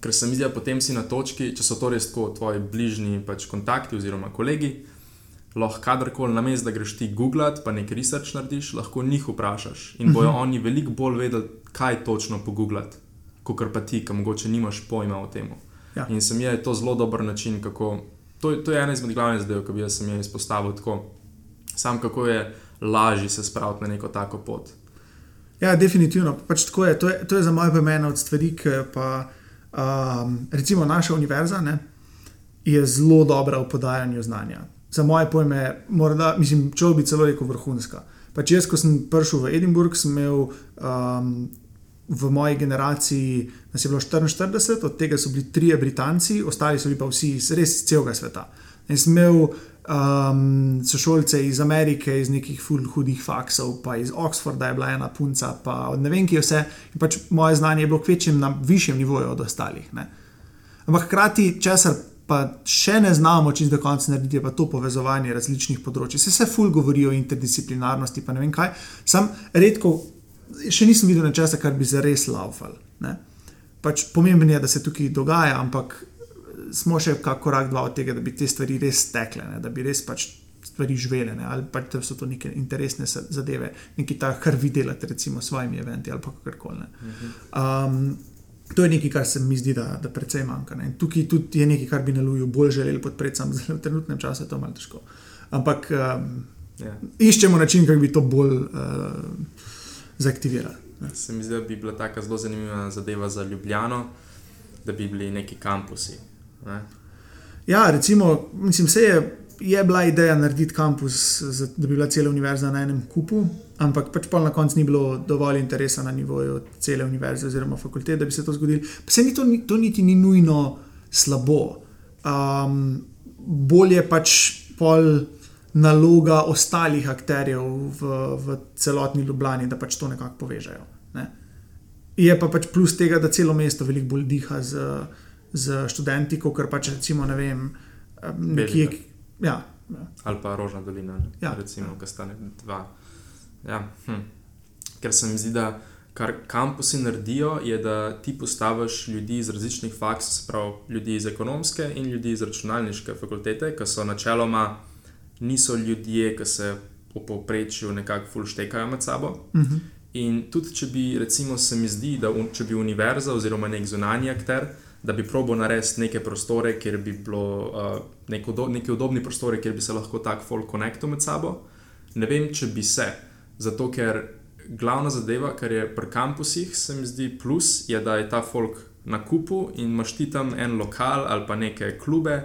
Ker se mi zdi, da potem si na točki, če so to res tako tvoji bližnji pač kontakti oziroma kolegi, lahko kadarkoli na mestu, da greš ti googlat, pa nekaj research narediš, lahko njih vprašaš in bojo uh mhm. -huh. oni veliko bolj vedeli, kaj točno pogooglati, kot pa ti, ki mogoče nimaš pojma o tem. Ja. In se mi je to zelo dober način, kako. To, to je ena izmed glavnih zadev, ki bi jaz jim izpostavil tako, sam kako je lažje se spraviti na neko tako pot. Ja, definitivno. Pač tako je. To, je. to je za moje pomen od stvari, ki pa um, recimo naša univerza ne, je zelo dobra v podajanju znanja. Za moje pojme, morda, mislim, če bi celo rekel vrhunska. Pač jaz, ko sem prišel v Edinburgh, sem imel um, v moji generaciji nas je bilo 44, od tega so bili trije Britanci, ostali so bili pa vsi iz res celega sveta. In sem imel um, sošolce iz Amerike, iz nekih hudih faksov, pa iz Oxforda je bila ena punca, pa od ne vem, ki je vse. In pač moje znanje je bilo kvečjem na višjem nivoju od ostalih. Ne. Ampak hkrati, česar pa še ne znamo, če do konca narediti, pa to povezovanje različnih področji. Se vse ful govori o interdisciplinarnosti, pa ne vem kaj. Sam redko še nisem videl nečesa, kar bi za res laufal. Pač pomembno je, da se tukaj dogaja, ampak smo še kak korak dva od tega, da bi te stvari res tekle, ne? da bi res pač stvari živele, ne? ali pač da so to neke interesne zadeve, nekaj takega, kar vi delate, recimo s svojimi eventi ali kar koli. Um, to je nekaj, kar se mi zdi, da, da precej manjka. Ne? Tukaj tudi je nekaj, kar bi na Luju bolj želeli podpreti, samo v trenutnem času je to malo težko. Ampak um, yeah. Ja. iščemo način, kako bi to bolj. Uh, zaaktivirali. Se mi zdi, da bi bila tako zelo zanimiva zadeva za Ljubljano, da bi bili neki kampusi. Ne? Ja, recimo, mislim, se je, je bila ideja narediti kampus, da bi bila cela univerza na enem kupu, ampak pač pa na koncu ni bilo dovolj interesa na nivoju cele univerze oziroma fakultete, da bi se to zgodilo. Pa se ni to, to niti ni nujno slabo. Um, bolje pač pol naloga ostalih akterjev v, v celotni Ljubljani, da pač to nekako povežejo. Ne. Je pa pač plus tega, da celo mesto veliko bolj diha z, z študenti, kot pač recimo ne vem, nekje. Ja, ja. Ali pa Rožna dolina, ja. recimo, ki sta ne dva. Ja. Hm. Ker se mi zdi, da kar kampusi naredijo, je, da ti postaviš ljudi iz različnih faks, pravi ljudi iz ekonomske in ljudi iz računalniške fakultete, ki so načeloma niso ljudje, ki se v povprečju nekako fulštekajo med sabo. Uh -huh. In tudi, če bi, recimo, se mi zdi, da če bi univerza oziroma nek zunanji akter, da bi probo narediti neke prostore, kjer bi bilo uh, neko do, neki udobni prostore, kjer bi se lahko tak folk konektil med sabo. Ne vem, če bi se, zato ker glavna zadeva, kar je pri kampusih, se mi zdi plus, je, da je ta folk na kupu in imaš ti tam en lokal ali pa neke klube,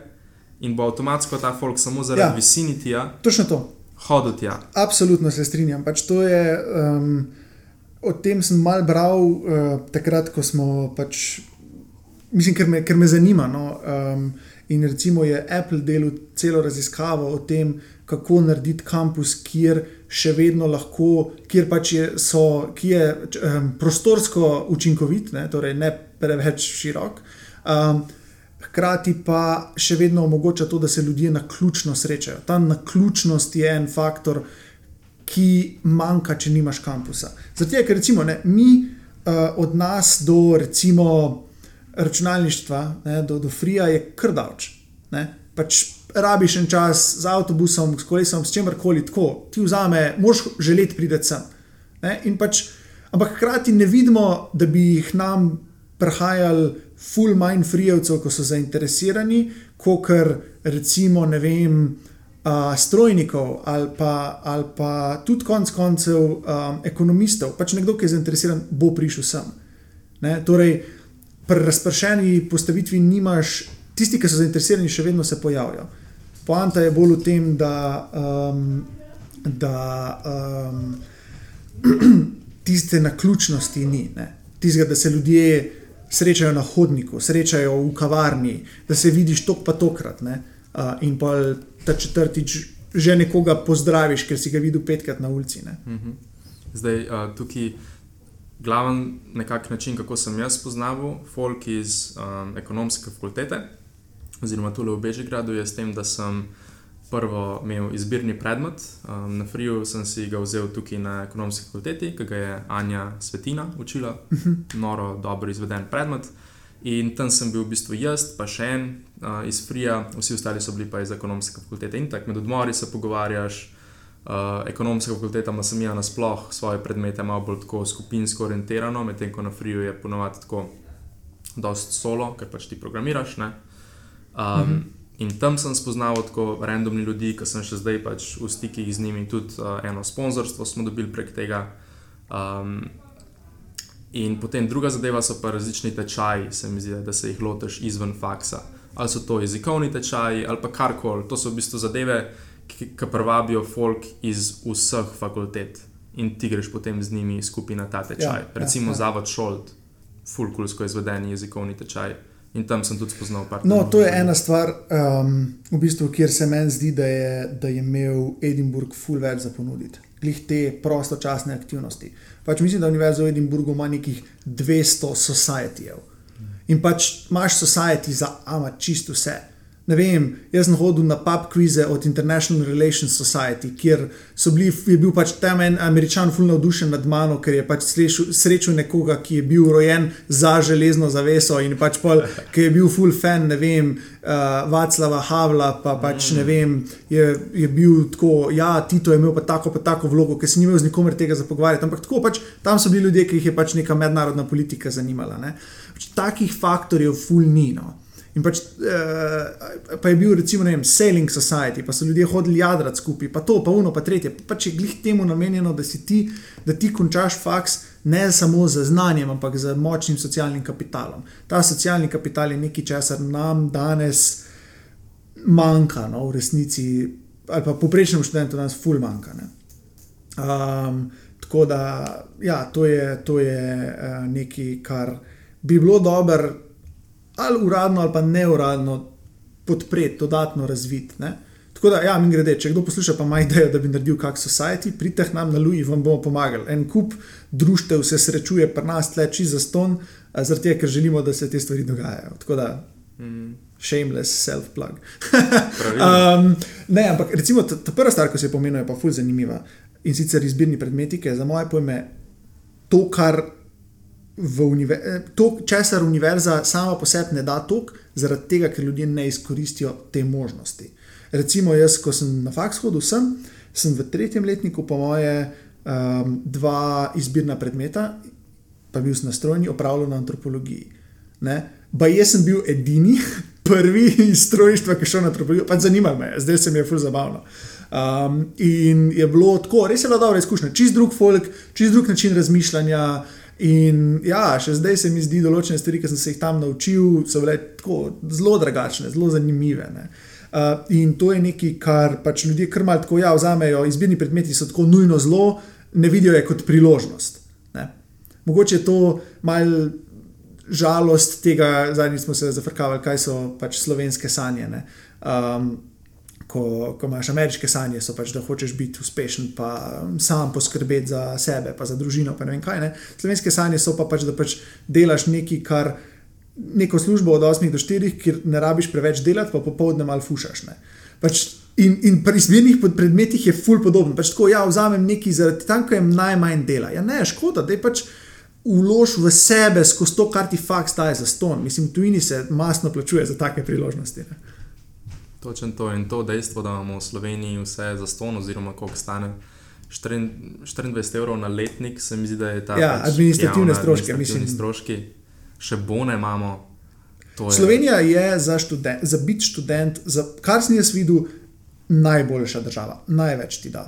in bo avtomatsko ta folk samo zaradi ja, vicinitija. Točno to. Hodil tja. Absolutno se strinjam. Pač to je, um, o tem sem mal bral uh, takrat, ko smo pač. Mislim, ker me, ker me zanima. No, um, in recimo je Apple delal celo raziskavo o tem, kako narediti kampus, kjer še vedno lahko, kjer pač je, so, ki je um, prostorsko učinkovit, ne, torej ne preveč širok. Um, hkrati pa še vedno omogoča to, da se ljudje na ključno srečajo. Ta naključnost je en faktor, ki manjka, če nimaš kampusa. Zato je, ker recimo ne, mi uh, od nas do recimo računalništva, ne, do, do Frija je krdavč. Pač rabiš en čas z avtobusom, s kolesom, s čemkoli tako, ti vzame, moš želeti priti sem. Pač, ampak hkrati ne vidimo, da bi jih nam prihajali full mind frijevcev, ko so zainteresirani, kot recimo, vem, uh, strojnikov ali pa, ali pa tudi konec koncev um, ekonomistov. Pač nekdo, ki je zainteresiran, bo prišel sem. Ne? Torej, pri razpršeni postavitvi nimaš. Tisti, ki so zainteresirani, še vedno se pojavljajo. Poanta je bolj v tem, da, um, da um, tiste naključnosti ni. Tistega, da se ljudje srečajo na hodniku, srečajo v kavarni, da se vidiš tok pa tokrat. Uh, in pa ta četrtič že nekoga pozdraviš, ker si ga videl petkrat na ulici. Mhm. Zdaj, uh, tukaj glaven nekak način, kako sem jaz spoznal folk iz um, ekonomske fakultete oziroma tukaj v Bežigradu, je s tem, da sem prvo imel izbirni predmet. Um, na Friju sem si ga vzel tukaj na ekonomski fakulteti, ki ga je Anja Svetina učila, noro, dobro izveden predmet. In tam sem bil v bistvu jaz, pa še en uh, iz Frija, vsi ostali so bili pa iz ekonomske fakultete. In tako med odmori se pogovarjaš. Uh, ekonomska fakulteta ima samija nasplošno svoje predmete, malo bolj tako skupinsko orientirano, medtem ko na Friju je ponovadi tako, dosta solo, ker pač ti programiraš. Uh, Um, mm -hmm. In tam sem spoznal tako randomni ljudi, ki sem še zdaj pač v stikih z njimi, tudi uh, eno sponzorstvo smo dobili prek tega. Um, in potem druga zadeva so pa različni tečaji, se mi zdi, da se jih lotiš izven faksa. Ali so to jezikovni tečaji ali pa karkoli. To so v bistvu zadeve, ki, ki privabijo folk iz vseh fakultet in ti greš potem z njimi skupaj na ta tečaj. Ja, Recimo ja, ja. Zavod Šold, fulkulsko izvedeni jezikovni tečaj. In tam sem tudi spoznal partnerje. No, to je ena stvar, um, v bistvu, kjer se meni zdi, da je, da je imel Edinburgh full več za ponuditi. Glih te prostočasne aktivnosti. Pač mislim, da Univerza v Edinburghu ima nekih 200 societyjev. In pač imaš society za ama čisto vse ne vem, jaz sem hodil na pub kvize od International Relations Society, kjer bili, je bil pač tam en američan, fulno navdušen nad mano, ker je pač srečal nekoga, ki je bil rojen za železno zaveso in pač pol, ki je bil full fan, ne vem, uh, Vaclava Havla, pa pač ne vem, je, je bil tako, ja, Tito je imel pa tako, pa tako vlogo, ker si ni imel z nikomer tega za pogovarjati. Ampak tako pač tam so bili ljudje, ki jih je pač neka mednarodna politika zanimala. Pač takih faktorjev full ni. No. In pač, uh, pa je bil recimo vem, Sailing Society, pa so ljudje hodili jadrati skupaj, pa to, pa uno, pa tretje. Pa če je glih temu namenjeno, da, ti, da ti končaš faks ne samo z znanjem, ampak z močnim socialnim kapitalom. Ta socialni kapital je nekaj, česar nam danes manjka, no, v resnici, ali pa poprečnemu študentu danes ful manjka. Um, tako da, ja, to je, to je uh, nekaj, kar bi bilo dobro ali uradno ali pa neuradno podpreti, dodatno razviti. Tako da, ja, mi grede, če kdo posluša, pa ima idejo, da bi naredil kak society, pridite nam na Louis, vam bomo pomagali. En kup društev se srečuje pri nas, tleči za ston, zaradi tega, ker želimo, da se te stvari dogajajo. Tako da, mm. shameless self-plug. um, ne, ampak recimo ta, ta prva stvar, ki se je pomenila, je pa fulj zanimiva. In sicer izbirni predmeti, ki je za moje pojme to, kar univer eh, to, česar univerza sama po sebi ne da tok, zaradi tega, ker ljudje ne izkoristijo te možnosti. Recimo, jaz, ko sem na faks hodil, sem, sem v tretjem letniku, po moje, um, dva izbirna predmeta, pa bil sem na strojni, opravljal na antropologiji. Ne? Pa jaz sem bil edini, prvi iz strojništva, ki je šel na antropologijo, pač zanima me, zdaj se mi je ful zabavno. Um, in je bilo tako, res je bila dobra izkušnja, čist drug folk, čist drug način razmišljanja. In ja, še zdaj se mi zdi, določene stvari, ki sem se jih tam naučil, so bile tako zelo drugačne, zelo zanimive. Ne. Uh, in to je nekaj, kar pač ljudje kar malo tako ja, vzamejo. Izbirni predmeti so tako nujno zelo, ne vidijo je kot priložnost. Ne. Mogoče je to malo žalost tega, zadnjič smo se zafrkavali, kaj so pač slovenske sanje. Um, ko, ko imaš ameriške sanje, so pač, da hočeš biti uspešen, pa sam poskrbeti za sebe, pa za družino. Pa ne kaj, ne? Slovenske sanje so pa pač, da pač delaš nekaj, kar neko službo od 8 do 4, kjer ne rabiš preveč delati, pa popoldne malo fušaš. Pač, in, in pri izbirnih predmetih je ful podobno. Pač tako, ja, vzamem nekaj, zaradi tam, ko je najmanj dela. Ja, ne, škoda, da je pač. Ulož v sebe skozi to, kar ti faks daje za ston. Mislim, tujini se masno plačuje za take priložnosti. Ne? Točno to in to dejstvo, da imamo v Sloveniji vse za ston, oziroma koliko stane 24 evrov na letnik, se mi zdi, da je ta. Ja, pač administrativne stroške, mislim. Stroški, še bone imamo. Je... Slovenija je za, študent, za biti študent, za kar sem jaz videl, najboljša država, največ ti da.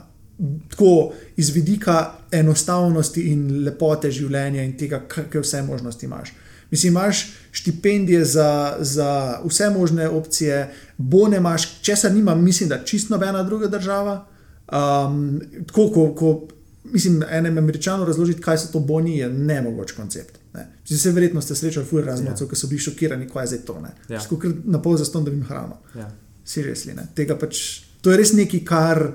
Tako iz vidika enostavnosti in lepote življenja in tega, kakšne vse možnosti imaš. Mislim, imaš štipendije za, za vse možne opcije, bone imaš, česar nima, mislim, da čisto nobena druga država. Um, tako, ko, ko mislim, enem američanom razložiti, kaj so to boni, je ne mogoč koncept. Ne. Se verjetno ste srečali furi razmocov, ja. ki so bili šokirani, kaj je zdaj to. Ja. Skoro na pol za ston, da bi jim hrano. Ja. Seriously, Tega pač, to je res nekaj, kar.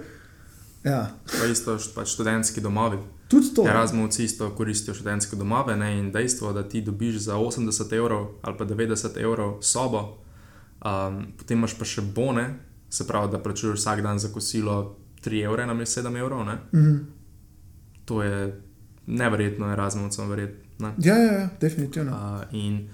Ja. Pa isto pač študentski domovi. Tudi to. Erasmus isto koristijo študentske domove ne? in dejstvo, da ti dobiš za 80 evrov ali pa 90 evrov sobo, um, potem imaš pa še bone, se pravi, da plačuješ vsak dan za kosilo 3 evre na mesec 7 evrov. Mm -hmm. To je neverjetno, Erasmusom verjetno. Ja, ja, ja, definitivno. Uh, in,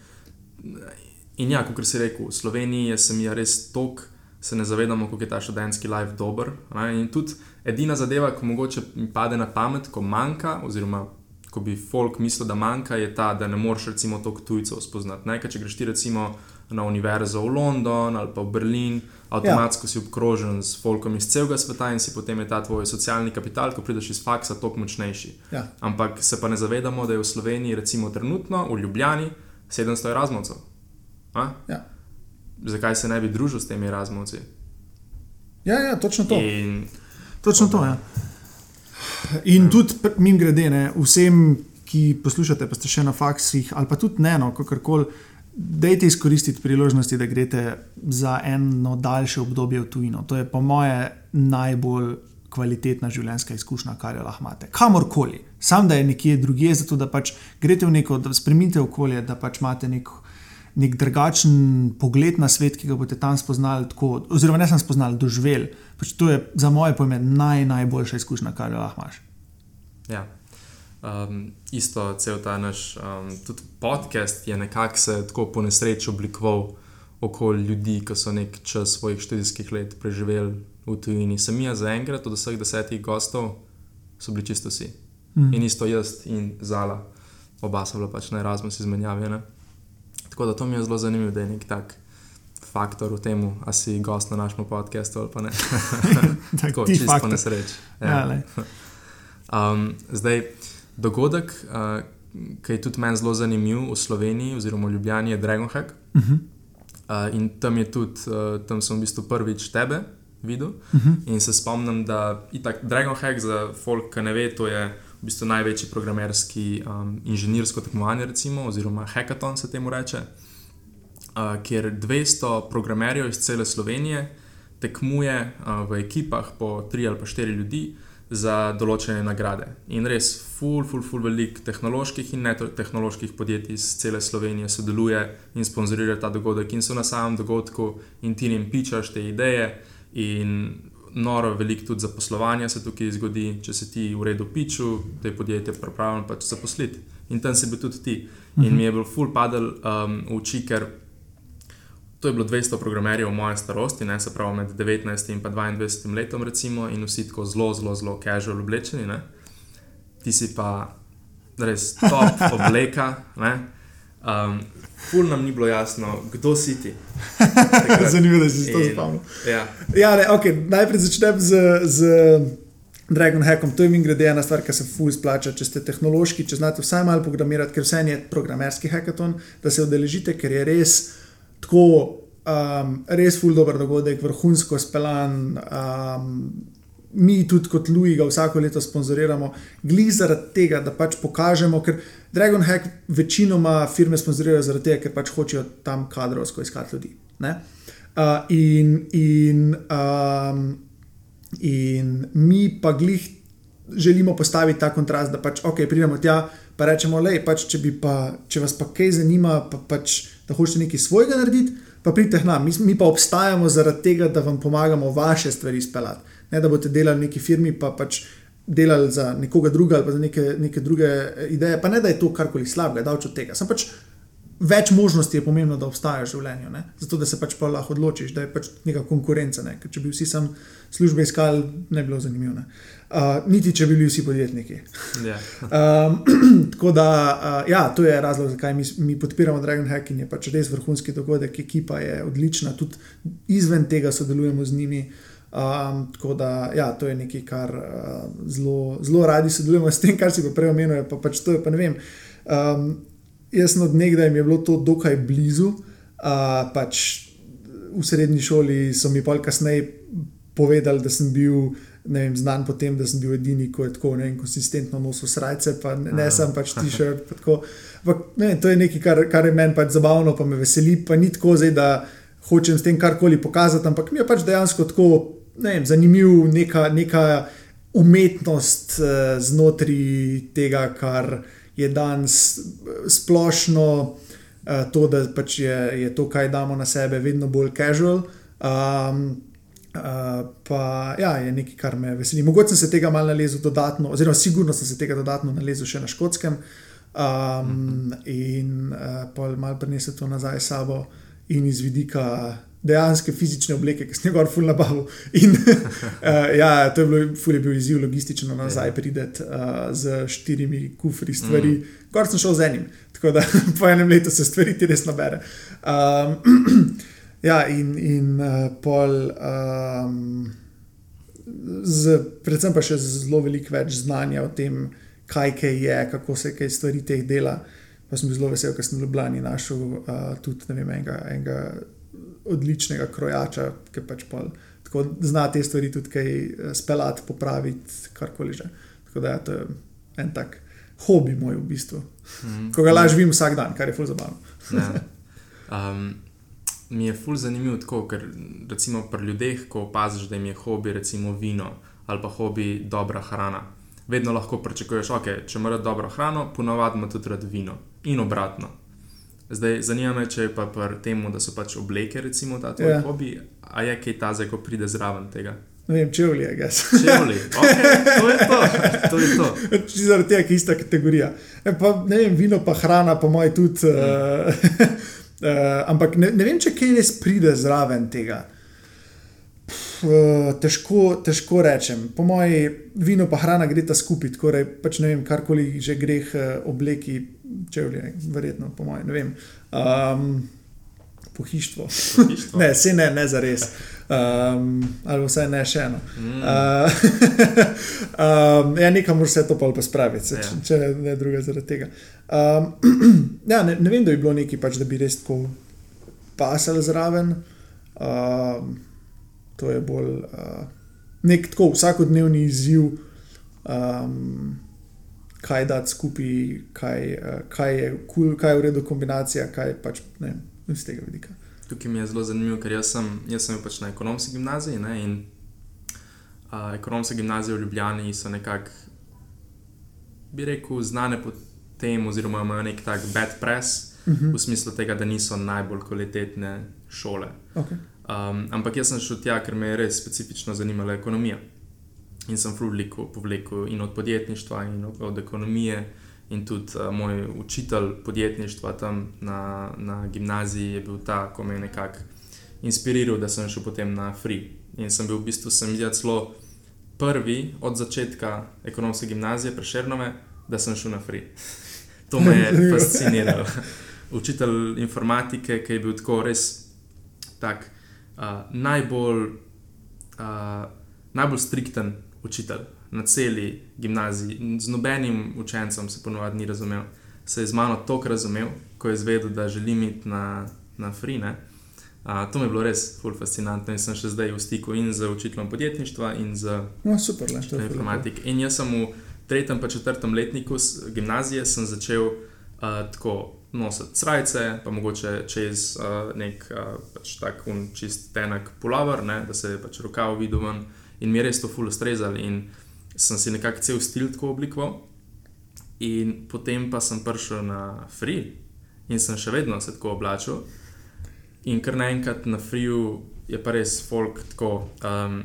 in ja, kot si rekel, v Sloveniji sem jaz res tok se ne zavedamo, kako je ta študentski life dober. Ne? In tudi edina zadeva, ko mogoče mi pade na pamet, ko manjka, oziroma ko bi folk mislil, da manjka, je ta, da ne moreš recimo toliko tujcev spoznati. Ne? Če greš ti recimo na univerzo v London ali pa v Berlin, avtomatsko ja. si obkrožen s folkom iz celega sveta in si potem je ta tvoj socialni kapital, ko prideš iz faksa, toliko močnejši. Ja. Ampak se pa ne zavedamo, da je v Sloveniji, recimo trenutno v Ljubljani, 700 Erasmusov. Ja zakaj se ne bi družil s temi razmovci. Ja, ja, točno to. In, točno to ja. In tudi, mim grede, ne, vsem, ki poslušate, pa ste še na faksih, ali pa tudi ne, no, kako koli, dajte izkoristiti priložnosti, da greste za eno daljše obdobje v tujino. To je, po moje, najbolj kvalitetna življenjska izkušnja, kar jo lahko imate. Kamorkoli, sam da je nekje drugje, zato da pač greste v neko, da spremenite okolje, da pač imate neko nek drugačen pogled na svet, ki ga boste tam spoznali, tako, oziroma ne sem spoznal, doživel. Pač to je za moje pojme naj, najboljša izkušnja, kar jo lahko imaš. Ja. Um, isto, cel ta naš um, podcast je nekako se tako po nesreči oblikoval okoli ljudi, ki so nek čas svojih študijskih let preživeli v tujini. Sem jaz za enkrat od vseh desetih gostov, so bili čisto vsi. Mm. In isto jaz in Zala, oba so bila pač na Erasmus izmenjavi. Tako da to mi je zelo zanimivo, da je nek tak faktor v tem, a si gost na našem podkastu ali pa ne. Tako čisto faktor. nesreč. Ja. Ja, um, zdaj, dogodek, uh, ki je tudi meni zelo zanimiv v Sloveniji, oziroma v Ljubljani, je Dragonhack. Uh -huh. uh, in tam je tudi, uh, tam sem v bistvu prvič tebe videl. Uh mhm. -huh. In se spomnim, da je Dragonhack za folk, ki ne ve, to je v bistvu največji programerski um, inženirsko tekmovanje, recimo, oziroma hackathon se temu reče, uh, kjer 200 programerjev iz cele Slovenije tekmuje uh, v ekipah po tri ali pa štiri ljudi za določene nagrade. In res, full, full, full, velik tehnoloških in netehnoloških podjetij iz cele Slovenije sodeluje in sponzorira ta dogodek, in so na samem dogodku in ti jim pičaš te ideje. In noro veliko tudi zaposlovanja se tukaj zgodi, če se ti v redu piču, je podjetje pripravljeno pač zaposliti. In tam si bil tudi ti. In mi je bil full padel um, v oči, ker to je bilo 200 programerjev moje starosti, ne, se pravi med 19 in pa 22 letom, recimo, in vsi tako zelo, zelo, zelo casual oblečeni. Ne. Ti si pa res top obleka. Ne. Um, ful nam ni bilo jasno, kdo si ti. Zanimivo, da si se to spomnil. Ja, Ja, ne, okay. Najprej začnem z, z Dragon Hackom. To je mi grede ena stvar, ki se ful splača. Če ste tehnološki, če znate vsaj malo programirati, ker vse je programerski hackathon, da se udeležite, ker je res tako, um, res ful dober dogodek, vrhunsko speljan. Um, Mi tudi kot Louis ga vsako leto sponzoriramo, glej zaradi tega, da pač pokažemo, ker Dragon Hack večinoma firme sponzorirajo zaradi tega, ker pač hočejo tam kadrovsko iskati ljudi. ne. Uh, in, in, um, in mi pa glih želimo postaviti ta kontrast, da pač ok, pridemo tja, pa rečemo, le, pač, če, pa, če vas pa kaj zanima, pa pač, da hočete nekaj svojega narediti, pa pridite k nam. Mi, mi pa obstajamo zaradi tega, da vam pomagamo vaše stvari speljati. Ne da boste delali v neki firmi, pa pač delali za nekoga drugega ali pa za neke, neke druge ideje. Pa ne da je to karkoli slabega, davč od tega. Sem pač več možnosti je pomembno, da obstajajo v življenju. Ne? Zato, da se pač pa lahko odločiš, da je pač neka konkurenca. Ne? Ker če bi vsi sam službe iskali, ne bi bilo zanimivo. ne. Uh, niti če bi bili vsi podjetniki. ja. Um, tako da, uh, ja, to je razlog, zakaj mi, mi podpiramo Dragon Hack in je pač res vrhunski dogodek, ekipa je odlična, tudi izven tega sodelujemo z njimi. Um, tako da, ja, to je nekaj, kar uh, zelo, zelo radi sodelujemo s tem, kar si pa prej omenil. Pa pač to je, pa ne vem. Um, jaz od nekdaj mi je bilo to dokaj blizu. Uh, pač v srednji šoli so mi pa kasneje povedali, da sem bil vem, znan po tem, da sem bil edini, ko je tako ne vem, konsistentno nosil srajce, pa ne, ne sem pač t-shirt. pa to je nekaj, kar, kar je meni pač zabavno, pa me veseli, pa ni tako zdaj, da hočem s tem karkoli pokazati, ampak mi je pač dejansko tako ne vem, zanimiv neka, neka umetnost eh, znotraj tega, kar je danes eh, splošno, eh, to, da pač je, je to, kaj damo na sebe, vedno bolj casual. Um, Uh, pa ja, je nekaj, kar me veseli. Mogoče sem se tega malo nalezel dodatno, oziroma sigurno sem se tega dodatno nalezel še na škotskem um, in uh, pa malo prinesel to nazaj s sabo in iz vidika dejanske fizične obleke, ki sem njegov ful nabavil. In uh, ja, to je bilo, ful je bil izziv logistično nazaj prideti uh, z štirimi kufri stvari. Mm. Gor sem šel z enim, tako da po enem letu se stvari ti res nabere. Um, Ja, in, in uh, pol, um, z, predvsem pa še zelo veliko več znanja o tem, kaj kaj je, kako se kaj stvari teh dela. Pa sem bil zelo vesel, ker sem v Ljubljani našel uh, tudi vem, enega, enega odličnega krojača, ki pač pol, tako zna te stvari tudi kaj eh, speljati, popraviti, karkoli že. Tako da ja, to je en tak hobi moj v bistvu, Mhm. ko ga laž vim vsak dan, kar je ful zabavno. Ja. Um, mi je ful zanimivo, tako, ker recimo pri ljudeh, ko opaziš, da jim je hobi recimo vino ali pa hobi dobra hrana. Vedno lahko pričakuješ, okay, če ima rad dobro hrano, ponovadi ima tudi rad vino in obratno. Zdaj, zanima me, če je pa pri tem, da so pač obleke, recimo ta tvoj Ja. hobi, a je kaj tazga, ko pride zraven tega. Ne vem, če vlije, gas. Čevlji, okay, to je to, to je to. Zaradi tega, je ista kategorija. E, pa, ne vem, vino, pa hrana, po mojem, tudi. Uh, uh, ampak ne, ne vem, če kaj res pride zraven tega. Težko, težko rečem. Po mojem, vino pa hrana gre ta skupaj, tako da pač ne vem, karkoli že greh uh, obleki, če vlije, verjetno, po mojem, ne vem. Um, pohištvo. Pohištvo? ne, se ne, ne za res. Um, ali vsaj ne še eno. Mm. Uh, um, ja, nekam moraš vse to pa spraviti, se, Ja. če, če ne druga zaradi tega. Um, ja, ne, ne vem, da bi bilo nekaj, pač, da bi res tako pasal zraven. Um, to je bolj uh, nek tako vsakodnevni izziv, um, kaj dati skupaj, kaj, uh, kaj je kul, cool, kaj je v redu kombinacija, kaj pač ne iz tega vidika. Tukaj mi je zelo zanimivo, ker jaz sem, jaz sem pač na ekonomski gimnaziji ne, in uh, ekonomske gimnazije v Ljubljani so nekako, bi rekel, znane po tem, oziroma imajo nek tak bad press, uh -huh. v smislu tega, da niso najbolj kvalitetne šole. Okay. Um, ampak jaz sem šel tja, ker me je res specifično zanimala ekonomija. In sem frudliko povlekel in od podjetništva, in od, od ekonomije. In tudi uh, moj učitelj podjetništva tam na, na gimnaziji je bil ta, ko me je nekako inspiriral, da sem šel potem na Free. In sem bil v bistvu, sem videl celo prvi od začetka ekonomske gimnazije, prešernove, da sem šel na Free. To me je fasciniralo. Učitelj informatike, ki je bil tako res tak, uh, najbolj, uh, najbolj strikten učitelj na celi gimnaziji. Z nobenim učencem se ponovadi ni razumel. Se je z mano toliko razumel, ko je izvedel, da želim iti na, na Free. Uh, to mi je bilo res fascinantno in sem še zdaj v stiku in z učiteljem podjetništva in z no, super, le, informatiko. In jaz sem v tretjem in četrtem letniku gimnazije začel uh, tako nositi srajce, pa mogoče čez uh, nek uh, pač tak un čist tenak pulaver, ne, da se je pač rokav videl ven in mi je res to full ustrezal. In sem si nekako cel stil tako oblikoval. In potem pa sem prišel na Free in sem še vedno se tako oblačil. In kar naenkrat na Freeu je pa res folk tako. Um,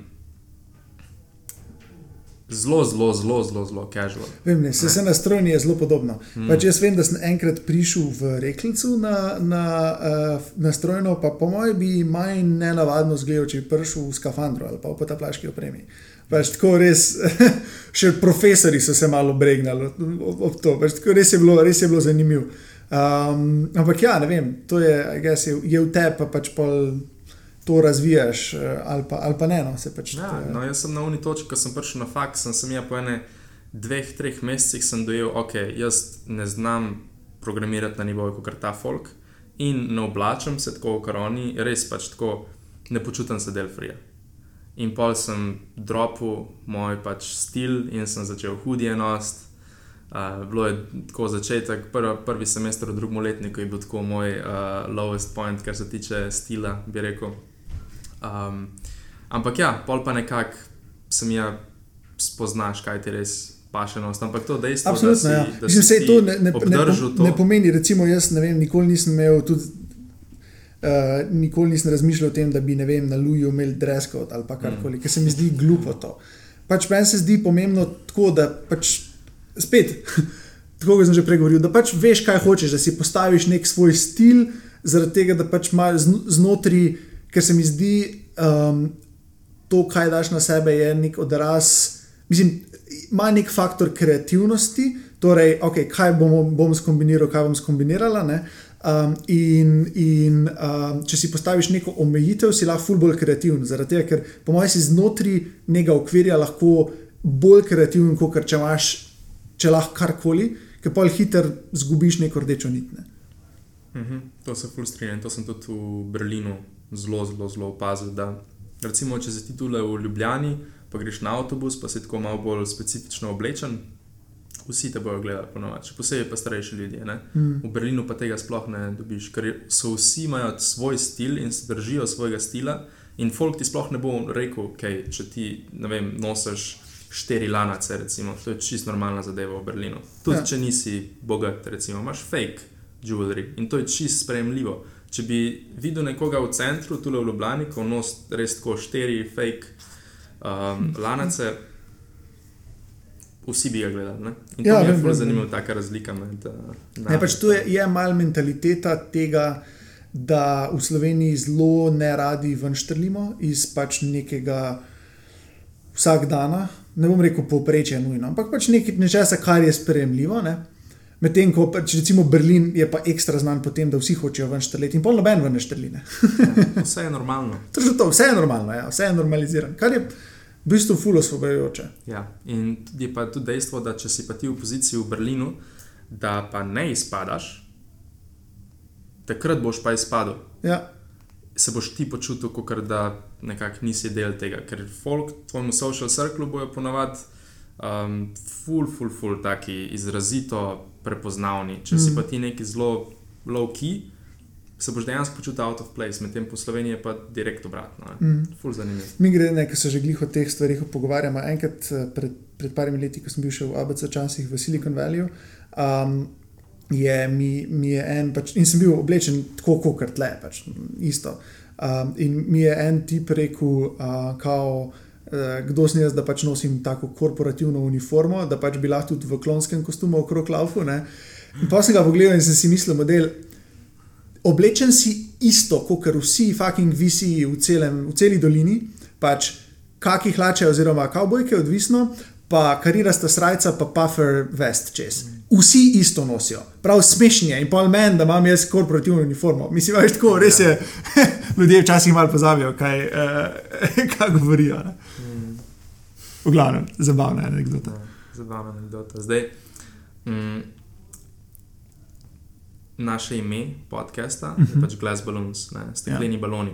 Zelo, zelo, zelo, zelo, zelo casual. Vem, ne, se, se na strojni je zelo podobno. Mm. Pač jaz vem, da sem enkrat prišel v Reklicu na, na, uh, na strojno, pa po mojem bi manj nenavadno zgledal, če bi prišel v skafandru ali pa v potaplaški opremi. Pač tako res, še profesori so se malo bregnali ob to. Pač tako res je bilo, res je bilo zanimivo. Um, ampak ja, ne vem, to je, guess, je, je v tebi, pa pač pol to razvijaš, eh, ali pa, ali pa ne. No, pač ja, te... no, jaz sem na uni točki, ko sem prišel na faks, sem, sem ja po ene dveh, treh mesecih dojel, da okay, jaz ne znam programirati na nivoju kot ta folk in ne oblačam se tako, kot oni, res pač tako ne počutim se del frija. In pol sem dropil moj pač stil in sem začel hudije nost. Uh, bilo je tako začetek, prvi, prvi semester v drugem letniku je bil tako moj uh, lowest point, kar se tiče stila, bi rekel. Um, ampak ja, pol pa nekako sem ja spoznaš, kaj ti res paše nos. Ampak to dejstvo, Absolutno, da si, ja. da si se to ne, ne, ne, to ne pomeni, recimo, jaz ne vem, nikoli nisem imel tudi. Uh, nikoli nisem razmišljal o tem, da bi vem, na Luju imel dreskot ali karkoli, mm. ker se mi zdi glupo to. Pač meni se zdi pomembno tako, da pač spet, tako kot sem že pregovoril, da pač veš, kaj hočeš, da si postaviš nek svoj stil, zaradi tega, da pač imaš znotraj ker se mi zdi, um, to, kaj daš na sebe, je nek odraz, mislim, ima nek faktor kreativnosti, torej, okay, kaj bom, bom skombiniral, kaj bom skombinirala. Um, in in um, če si postaviš neko omejitev, si lahko bolj kreativen. Zaradi tega, ker po mojem si znotraj nekega okvirja lahko bolj kreativen, kot če imaš, če lahko karkoli, ker pa hitro zgubiš neko rdečo nit. Ne. Mm -hmm, to se frustrira in to sem tudi v Berlinu zelo, zelo, zelo opazil. Da, recimo, če si ti tukaj v Ljubljani, pa greš na avtobus, pa si tako malo bolj specifično oblečen, vsi te bojo gledali, ponovadi, še posebej pa starejši ljudje. Mm. V Berlinu pa tega sploh ne dobiš, ker so vsi imajo svoj stil in se držijo svojega stila. In folk ti sploh ne bo rekel, okay, če ti vem, nosiš štiri lanace, recimo, to je čisto normalna zadeva v Berlinu. Tudi ja. če nisi bogat, recimo, imaš fake jewelry in to je čisto sprejemljivo. Če bi videl nekoga v centru, tukaj v Ljubljani, ko nosi res tako štiri fake um, lanace, vsi bi ga gledali. In to ja, je zelo zanimiva ta razlika. Med, uh, ne, pač to je, je mal mentaliteta tega, da v Sloveniji zelo ne radi ven štrlimo iz pač nekega vsak dana. Ne bom rekel povprečje nujno, ampak pač nekaj nečesa, kar je sprejemljivo. Ne? Medtem ko pač, recimo Berlin je pa ekstra znan po tem, da vsi hočejo ven štrleti in pol noben ven štrline. ja, vse je normalno. To, vse je normalno, ja, vse je normalizirano, kar je v bistvu fulo svobojoče. Ja, in je pa tudi dejstvo, da če si pa ti v poziciji v Berlinu, da pa ne izpadaš, takrat boš pa izpadel. Ja. Se boš ti počutil, kot da nekako nisi del tega, ker folk, tvojemu social circlu bojo ponovadi um, ful, ful, ful, taki izrazito prepoznavni. Če mm. si pa ti neki zelo low key, se boš dejansko počutil out of place, medtem po Sloveniji je pa direkt obratno. Mm. Ful zanimivo. Mi gre nekaj, se že glih o teh stvarih pogovarjamo. Enkrat eh, pred, pred parimi leti, ko sem bil še v ABC časih v Silicon Valley. Um, Je, mi, mi je en, pač, in sem bil oblečen tako, kot tle, pač, isto. Um, in mi je en tip rekel, uh, kao, uh, kdo sem jaz, da pač nosim tako korporativno uniformo, da pač bi lahko tudi v klonskem kostumu okrog laufu. Pa sem ga pogledal in sem si mislil, model. Oblečen si isto, kot vsi fucking visi v, celem, v celi dolini, pač kakih hlače, oziroma kavbojke, odvisno, pa karirasta srca, pa puffer vest čez. Vsi isto nosijo, prav smešni je in pol meni, da imam jaz korporativno uniformo. Mislim, da je tako, res je. Ljudje včasih malo pozabijo, kaj, eh, kaj govorijo. Mm. V glavnem, zabavna anekdota. Ja, zabavna anekdota. Zdaj, mm, naše ime podcasta uh -huh. je Mhm. pač Glass Balloons, ne, stekleni ja. baloni.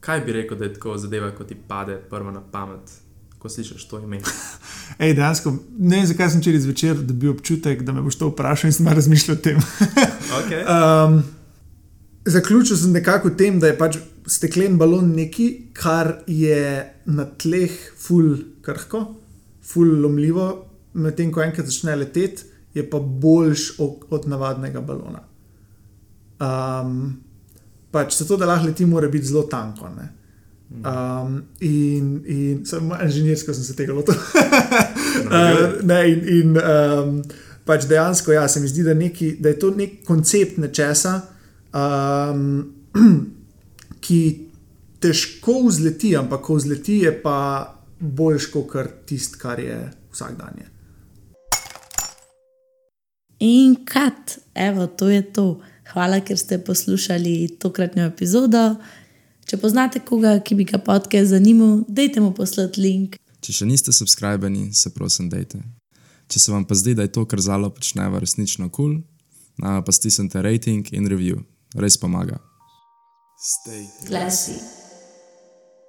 Kaj bi rekel, da je tako zadeva, ko ti pade prvo na pamet, ko slišiš to ime? Ej, dejansko, ne vem, zakaj sem včeraj zvečer dobil občutek, da me boš to vprašal in sem razmišljal o tem. Okay. um, zaključil sem nekako v tem, da je pač steklen balon nekaj, kar je na tleh ful krhko, ful lomljivo, medtem ko enkrat začne leteti, je pa boljš od, od navadnega balona. Um, pač zato, da lahko leti, mora biti zelo tanko. Ne? Um, in in samo inženirsko sem se tega lotil. uh, ne, in in um, pač dejansko, ja, se mi zdi, da, neki, da je to nek koncept nečesa, um, ki težko vzleti, ampak ko vzleti, je pa boljš kot tisto, kar je vsakdanje. In kat, evo, to je to. Hvala, ker ste poslušali tokratno epizodo. Če poznate koga, ki bi ga podcast zanimal, dajte mu poslati link. Če še niste subskrbeni, se prosim, dajte. Če se vam pa zdi, da je to, kar zalo počneva, resnično kul, cool, pa stisnite rating in review, res pomaga. Stay. Classy.